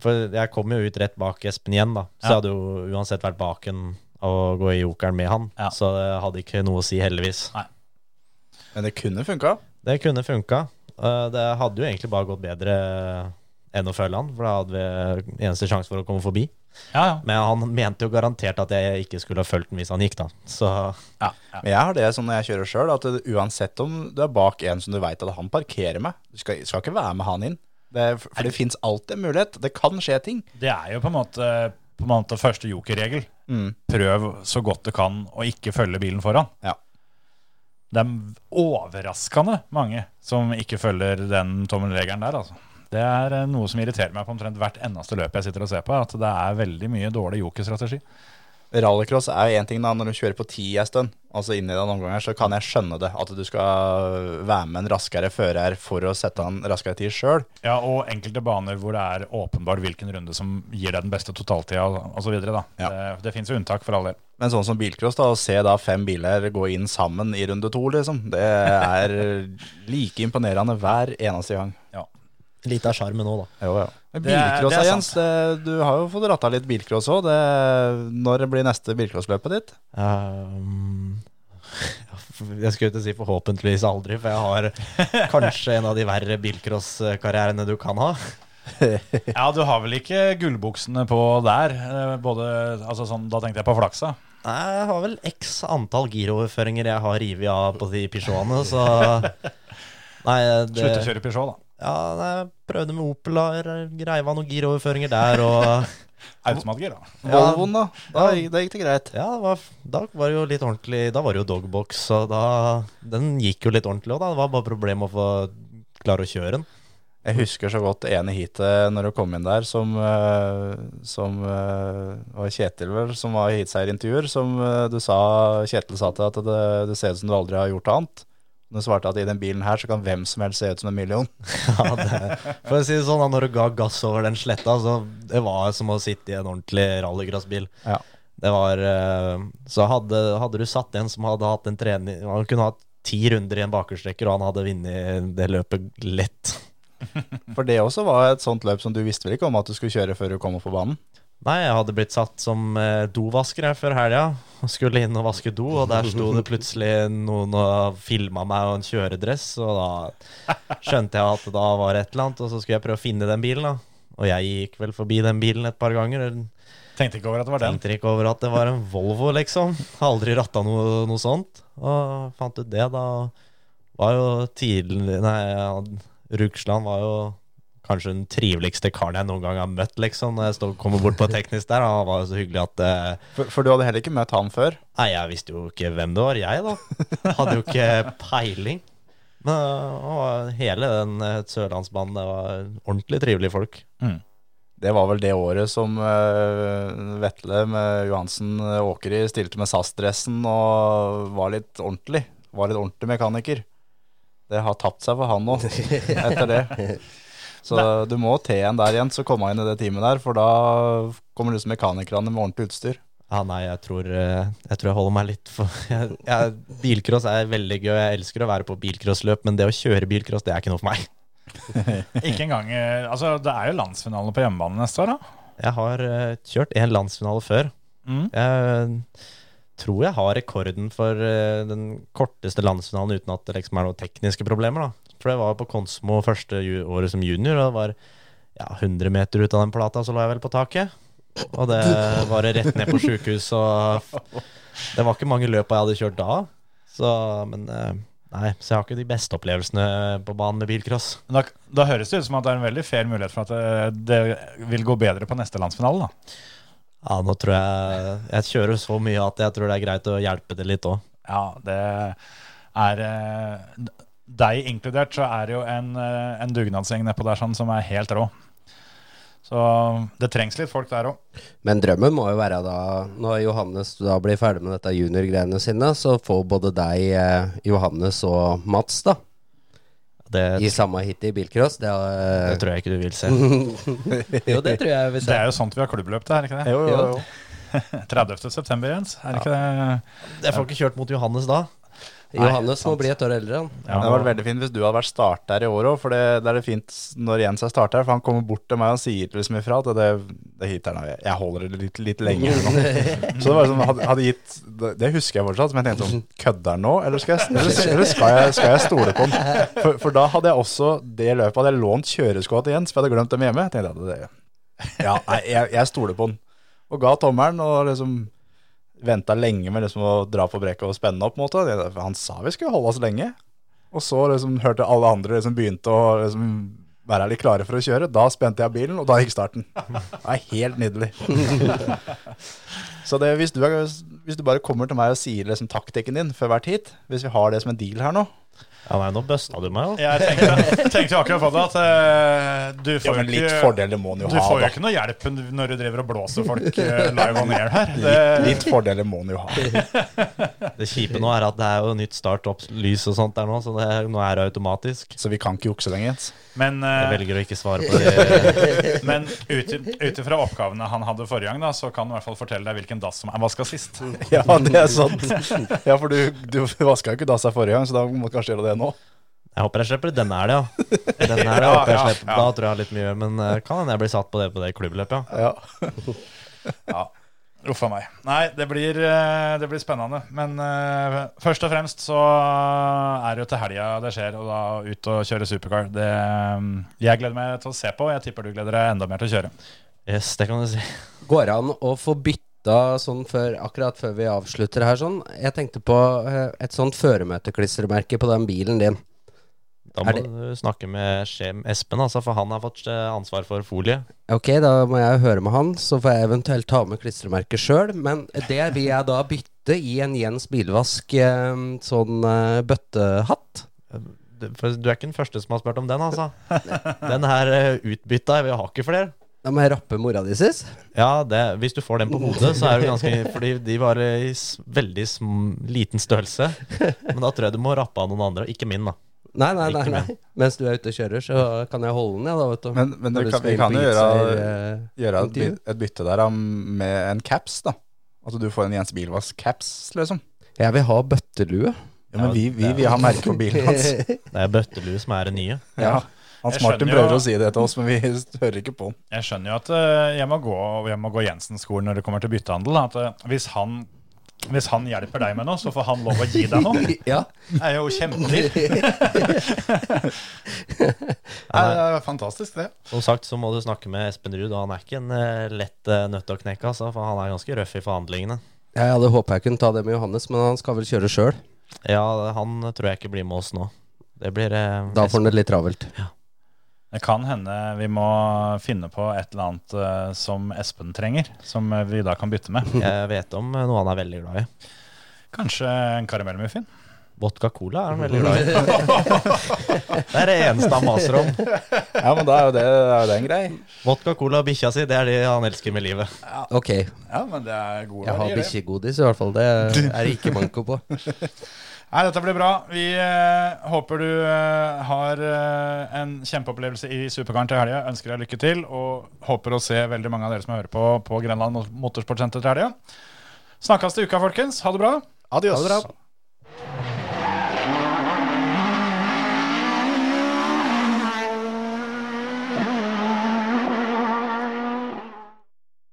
For jeg kom jo ut rett bak Espen igjen, da. Så Ja. jeg hadde jo uansett vært baken å gå i jokeren med han. Ja. Så det hadde ikke noe å si, heldigvis. Men det kunne funka. Det kunne funka. Eh, Det hadde jo egentlig bare gått bedre enn å følge han, for da hadde vi eneste sjanse for å komme forbi. Ja, ja. Men han mente jo garantert at jeg ikke skulle ha fulgt den hvis han gikk, da. Så ja, ja. Men jeg har det sånn når jeg kjører sjøl, at uansett om du er bak en som du veit at han parkerer med, du skal, skal ikke være med han inn. Det, for det fins alltid en mulighet. Det kan skje ting. Det er jo på en måte, på en måte første jokerregel. Mm. Prøv så godt du kan å ikke følge bilen foran. Ja. Det er overraskende mange som ikke følger den tommelregelen der, altså. Det er eh, noe som irriterer meg på omtrent hvert eneste løp jeg sitter og ser på, at det er veldig mye dårlig jokerstrategi. Rallycross er jo én ting da, når du kjører på ti en stund, altså inni den omgangen, så kan jeg skjønne det. At du skal være med en raskere fører for å sette en raskere tid sjøl. Ja, og enkelte baner hvor det er åpenbart hvilken runde som gir deg den beste totaltida osv. Ja. Ja. Det, det fins jo unntak for all del. Men sånn som bilcross, da, å se da fem biler gå inn sammen i runde to, liksom, det er like imponerende hver eneste gang. Ja. litt av sjarmen òg, da. Jo, ja. Er- Bilcross, det er Jens. Det, du har jo fått ratta litt bilcross òg. Når blir neste bilcrossløpet ditt? Um, jeg skulle ikke si forhåpentligvis aldri, for jeg har kanskje en av de verre bilcrosskarrierene du kan ha. Ja, du har vel ikke gullbuksene på der? eh, Både, altså sånn, da tenkte jeg på flaksa. Nei, Jeg har vel x antall giroverføringer jeg har revet av på de Peugeotene, så Nei, det Slutt å kjøre Peugeot, da. Ja, jeg prøvde med Opel, og reiv av noen giroverføringer der, og Automatgir, da. Volvoen, da. Da, gikk- da gikk det greit. Ja, det var, da var det jo litt ordentlig Da var det jo dogbox, og da Den gikk jo litt ordentlig òg, da. Det var bare problem å få klare å kjøre den. Jeg husker så godt det ene heatet når du kom inn der, som, eh, som eh, var Kjetil vel, som var i heatseierintervjuer, som eh, du sa, Kjetil sa til at det, det ser ut som du aldri har gjort annet. Du svarte at i den bilen her så kan hvem som helst se ut som en million. Ja, det, for å si det sånn, når du ga gass over den sletta, så det var som å sitte i en ordentlig rallycrossbil. Ja. Det var eh, Så hadde, hadde du satt en som hadde hatt en trening Han kunne hatt ti runder i en bakerstrekker, og han hadde vunnet det løpet lett. For det også var et sånt løp som du visste vel ikke om at du skulle kjøre før du kom opp på banen? Nei, jeg hadde blitt satt som eh, dovasker her før helga. Skulle inn og vaske do, og der sto det plutselig noen og filma meg og en kjøredress. Og da skjønte jeg at da var et eller annet, og så skulle jeg prøve å finne den bilen. da Og jeg gikk vel forbi den bilen et par ganger. Tenkte ikke over at det var den. Tenkte ikke over at det var en Volvo, liksom. Aldri ratta noe, noe sånt. Og fant ut det, da var jo tidlig Nei, Rugsland var jo kanskje den triveligste karen jeg noen gang har møtt, liksom. Når jeg stod, kommer bort på teknisk der. Han var jo så hyggelig at uh, For, for du hadde heller ikke møtt han før? Nei, jeg visste jo ikke hvem det var, jeg, da. Hadde jo ikke peiling. Men uh, hele den uh, Sørlandsbanen, det var ordentlig trivelige folk. Det var vel det året som uh, Vetle med Johansen eh, Åkeri stilte med SAS-dressen og var litt ordentlig. Var litt ordentlig mekaniker. Det har tapt seg for han nå, etter det. Så du må til en der igjen, så komme inn i det teamet der, for da kommer du som mekanikerne med ordentlig utstyr. Ja, nei, jeg tror, eh, jeg tror jeg holder meg litt for jeg, jeg, Bilcross er veldig gøy, jeg elsker å være på bilcrossløp, men det å kjøre bilcross, det er ikke noe for meg. Ikke engang eh, Altså, det er jo landsfinale på hjemmebane neste år, da. Jeg har eh, kjørt en landsfinale før. Mm. Jeg tror jeg har rekorden for eh, den korteste landsfinalen uten at det liksom er noen tekniske problemer. da. For det var på Konsmo første året som junior, og det var ja, 100 meter ut av den plata, så lå jeg vel på taket. Og det var rett ned på sjukehus, og det var ikke mange løp jeg hadde kjørt da. Så, men eh, nei, så jeg har ikke de beste opplevelsene på banen med bilcross. Da, da høres det ut som at det er en veldig fair mulighet for at det, det vil gå bedre på neste landsfinale. da. Ja, nå tror jeg Jeg kjører så mye at jeg tror det er greit å hjelpe til litt òg. Ja, det er eh, Deg inkludert, så er det jo en, eh, en dugnadsgjeng nedpå der sånn som er helt rå. Så det trengs litt folk der òg. Men drømmen må jo være da, når Johannes da blir ferdig med dette juniorgreiene sine, så får både deg, eh, Johannes og Mats, da, Det, i samme hit i bilcross. Det, er- det tror jeg ikke du vil se. jo, det tror jeg vi Det er jo sånt vi har klubbløp til, er det ikke det? Jo, jo, jo. 30. september, Jens. Er det ikke det? Jeg får ikke kjørt mot Johannes da. Johannes må bli et år eldre, han. Ja, det hadde vært veldig fint hvis du hadde vært starter i år òg, for det, det er det fint når Jens er starter. For han kommer bort til meg og sier liksom ifra at det, det hit er nå, jeg holder det litt, litt lenge. Så det var sånn, hadde, hadde gitt det, det husker jeg fortsatt, men jeg tenkte sånn Kødder han nå, eller skal jeg, eller, eller skal jeg, skal jeg stole på han? For, for da hadde jeg også det løpet hadde jeg lånt kjøreskoa til Jens, for jeg hadde glemt dem hjemme. Jeg tenkte at det, ja, jeg, jeg stoler på han. Og ga tommelen og liksom venta lenge med liksom å dra på brekket og spenne opp. måte. Han sa vi skulle holde oss lenge. Og så liksom hørte alle andre liksom begynte å liksom være litt klare for å kjøre. Da spente jeg bilen, og da gikk starten. Det er helt nydelig. Så det, hvis, du er, hvis du bare kommer til meg og sier liksom taktikken din før hvert hit, hvis vi har det som en deal her nå Ja, nei, nå busta du meg jo. Jeg tenkte, tenkte akkurat på det, at eh, du Ja, får men jo litt ikke fordeler må han jo Du ha, får jo da. ikke noe hjelp når du driver og blåser folk eh, live on air her. Det, Litt fordeler må han jo ha. Det kjipe nå er at det er jo nytt start-opp-lys og sånt der nå, så det, nå er det automatisk. Så vi kan ikke jukse lenger, Jens. Men Jeg eh, velger å ikke svare på det. men ut ifra oppgavene han hadde forrige gang, da, så kan han i hvert fall fortelle deg hvilken dass som er vaska sist. Ja, det er sant. Ja, for du, du vaska jo ikke dassa forrige gang, så da må du kanskje gjøre det nå. Jeg håper jeg slipper denne helga. Denne helga Ja, håper jeg ja, slipper. ja. Da tror jeg jeg har litt mye, men eh, kan hende jeg blir satt på det på det klubbløpet, ja. Ja. Uff a meg. Nei, det blir, eh, det blir spennende. Men uh, først og fremst så er det jo til helga det skjer, og da ut og kjøre supercar. Det, eh, jeg gleder meg til å se på, og jeg tipper du gleder deg enda mer til å kjøre. Yes, det kan du si. Går det an å få bytta sånn før, akkurat før vi avslutter her sånn? Jeg tenkte på et sånt føremøteklistremerke på den bilen din. Da må du snakke med Skjem Espen, altså, for han har fått eh, ansvar for folie. Ok, da må jeg høre med han, så får jeg eventuelt ta med klistremerket sjøl. Men det vil jeg da bytte i en Jens Bilvask eh, sånn eh, bøttehatt. Du, er ikke den første som har spurt om den, altså. Den her utbytta, vi har ikke flere. Da må jeg rappe mora di, sis. Ja, det, hvis du får den på hodet, så er det ganske Fordi de var i veldig liten størrelse. Men da tror jeg du må rappe av noen andre, ikke min, da. Nei, nei, nei, nei. Mens du er ute og kjører, så kan jeg holde den, ja, da, vet du. Men, men du kan, vi kan jo gjøre, eh, gjøre et, intervju. et bytte der um, med en caps, da. Altså du får en Jens Bilvask-caps, liksom. Jeg vil ha bøttelue. Ja, men vi, vi vil ha merke på bilen hans. Det er bøttelue som er det nye. Ja. Hans Jeg Martin prøver å si det til oss, men vi hører ikke på han. Jeg skjønner jo at eh, jeg må gå, jeg må gå Jensen-skolen når det kommer til byttehandel. At eh, hvis han, hvis han hjelper deg med noe, så får han lov å gi deg noe. Ja. Det er jo kjempelig Det er fantastisk, det. Som sagt så må du snakke med Espen Ruud, og han er ikke en eh, lett uh, nøtt å knekke, altså, for han er ganske røff i forhandlingene. Jeg hadde håpa jeg kunne ta det med Johannes, men han skal vel kjøre sjøl. Ja, han tror jeg ikke blir med oss nå. Det blir eh, Da får han det litt travelt. Det kan hende vi må finne på et eller annet uh, som Espen trenger, som eh, vi da kan bytte med. Jeg vet om eh, noe han er veldig glad i. Kanskje en karamellmuffin? Vodka cola er han veldig glad i. det er det eneste han maser om. Ja, men da er jo det, er det en grei. Vodka cola og bikkja si, det er det han elsker med livet. Ok, Ja, men det er gode jeg har bikkjegodis i hvert fall. Det er det ikke manko på. Nei, dette blir bra. Vi eh, håper du eh, har eh, en kjempeopplevelse i Superkaren til helga. Ønsker deg lykke til, og håper å se veldig mange av dere som hører på på Grenland Motorsportsenter til helga. Snakkes til uka, folkens. Ha det bra. Adios. Ha det bra.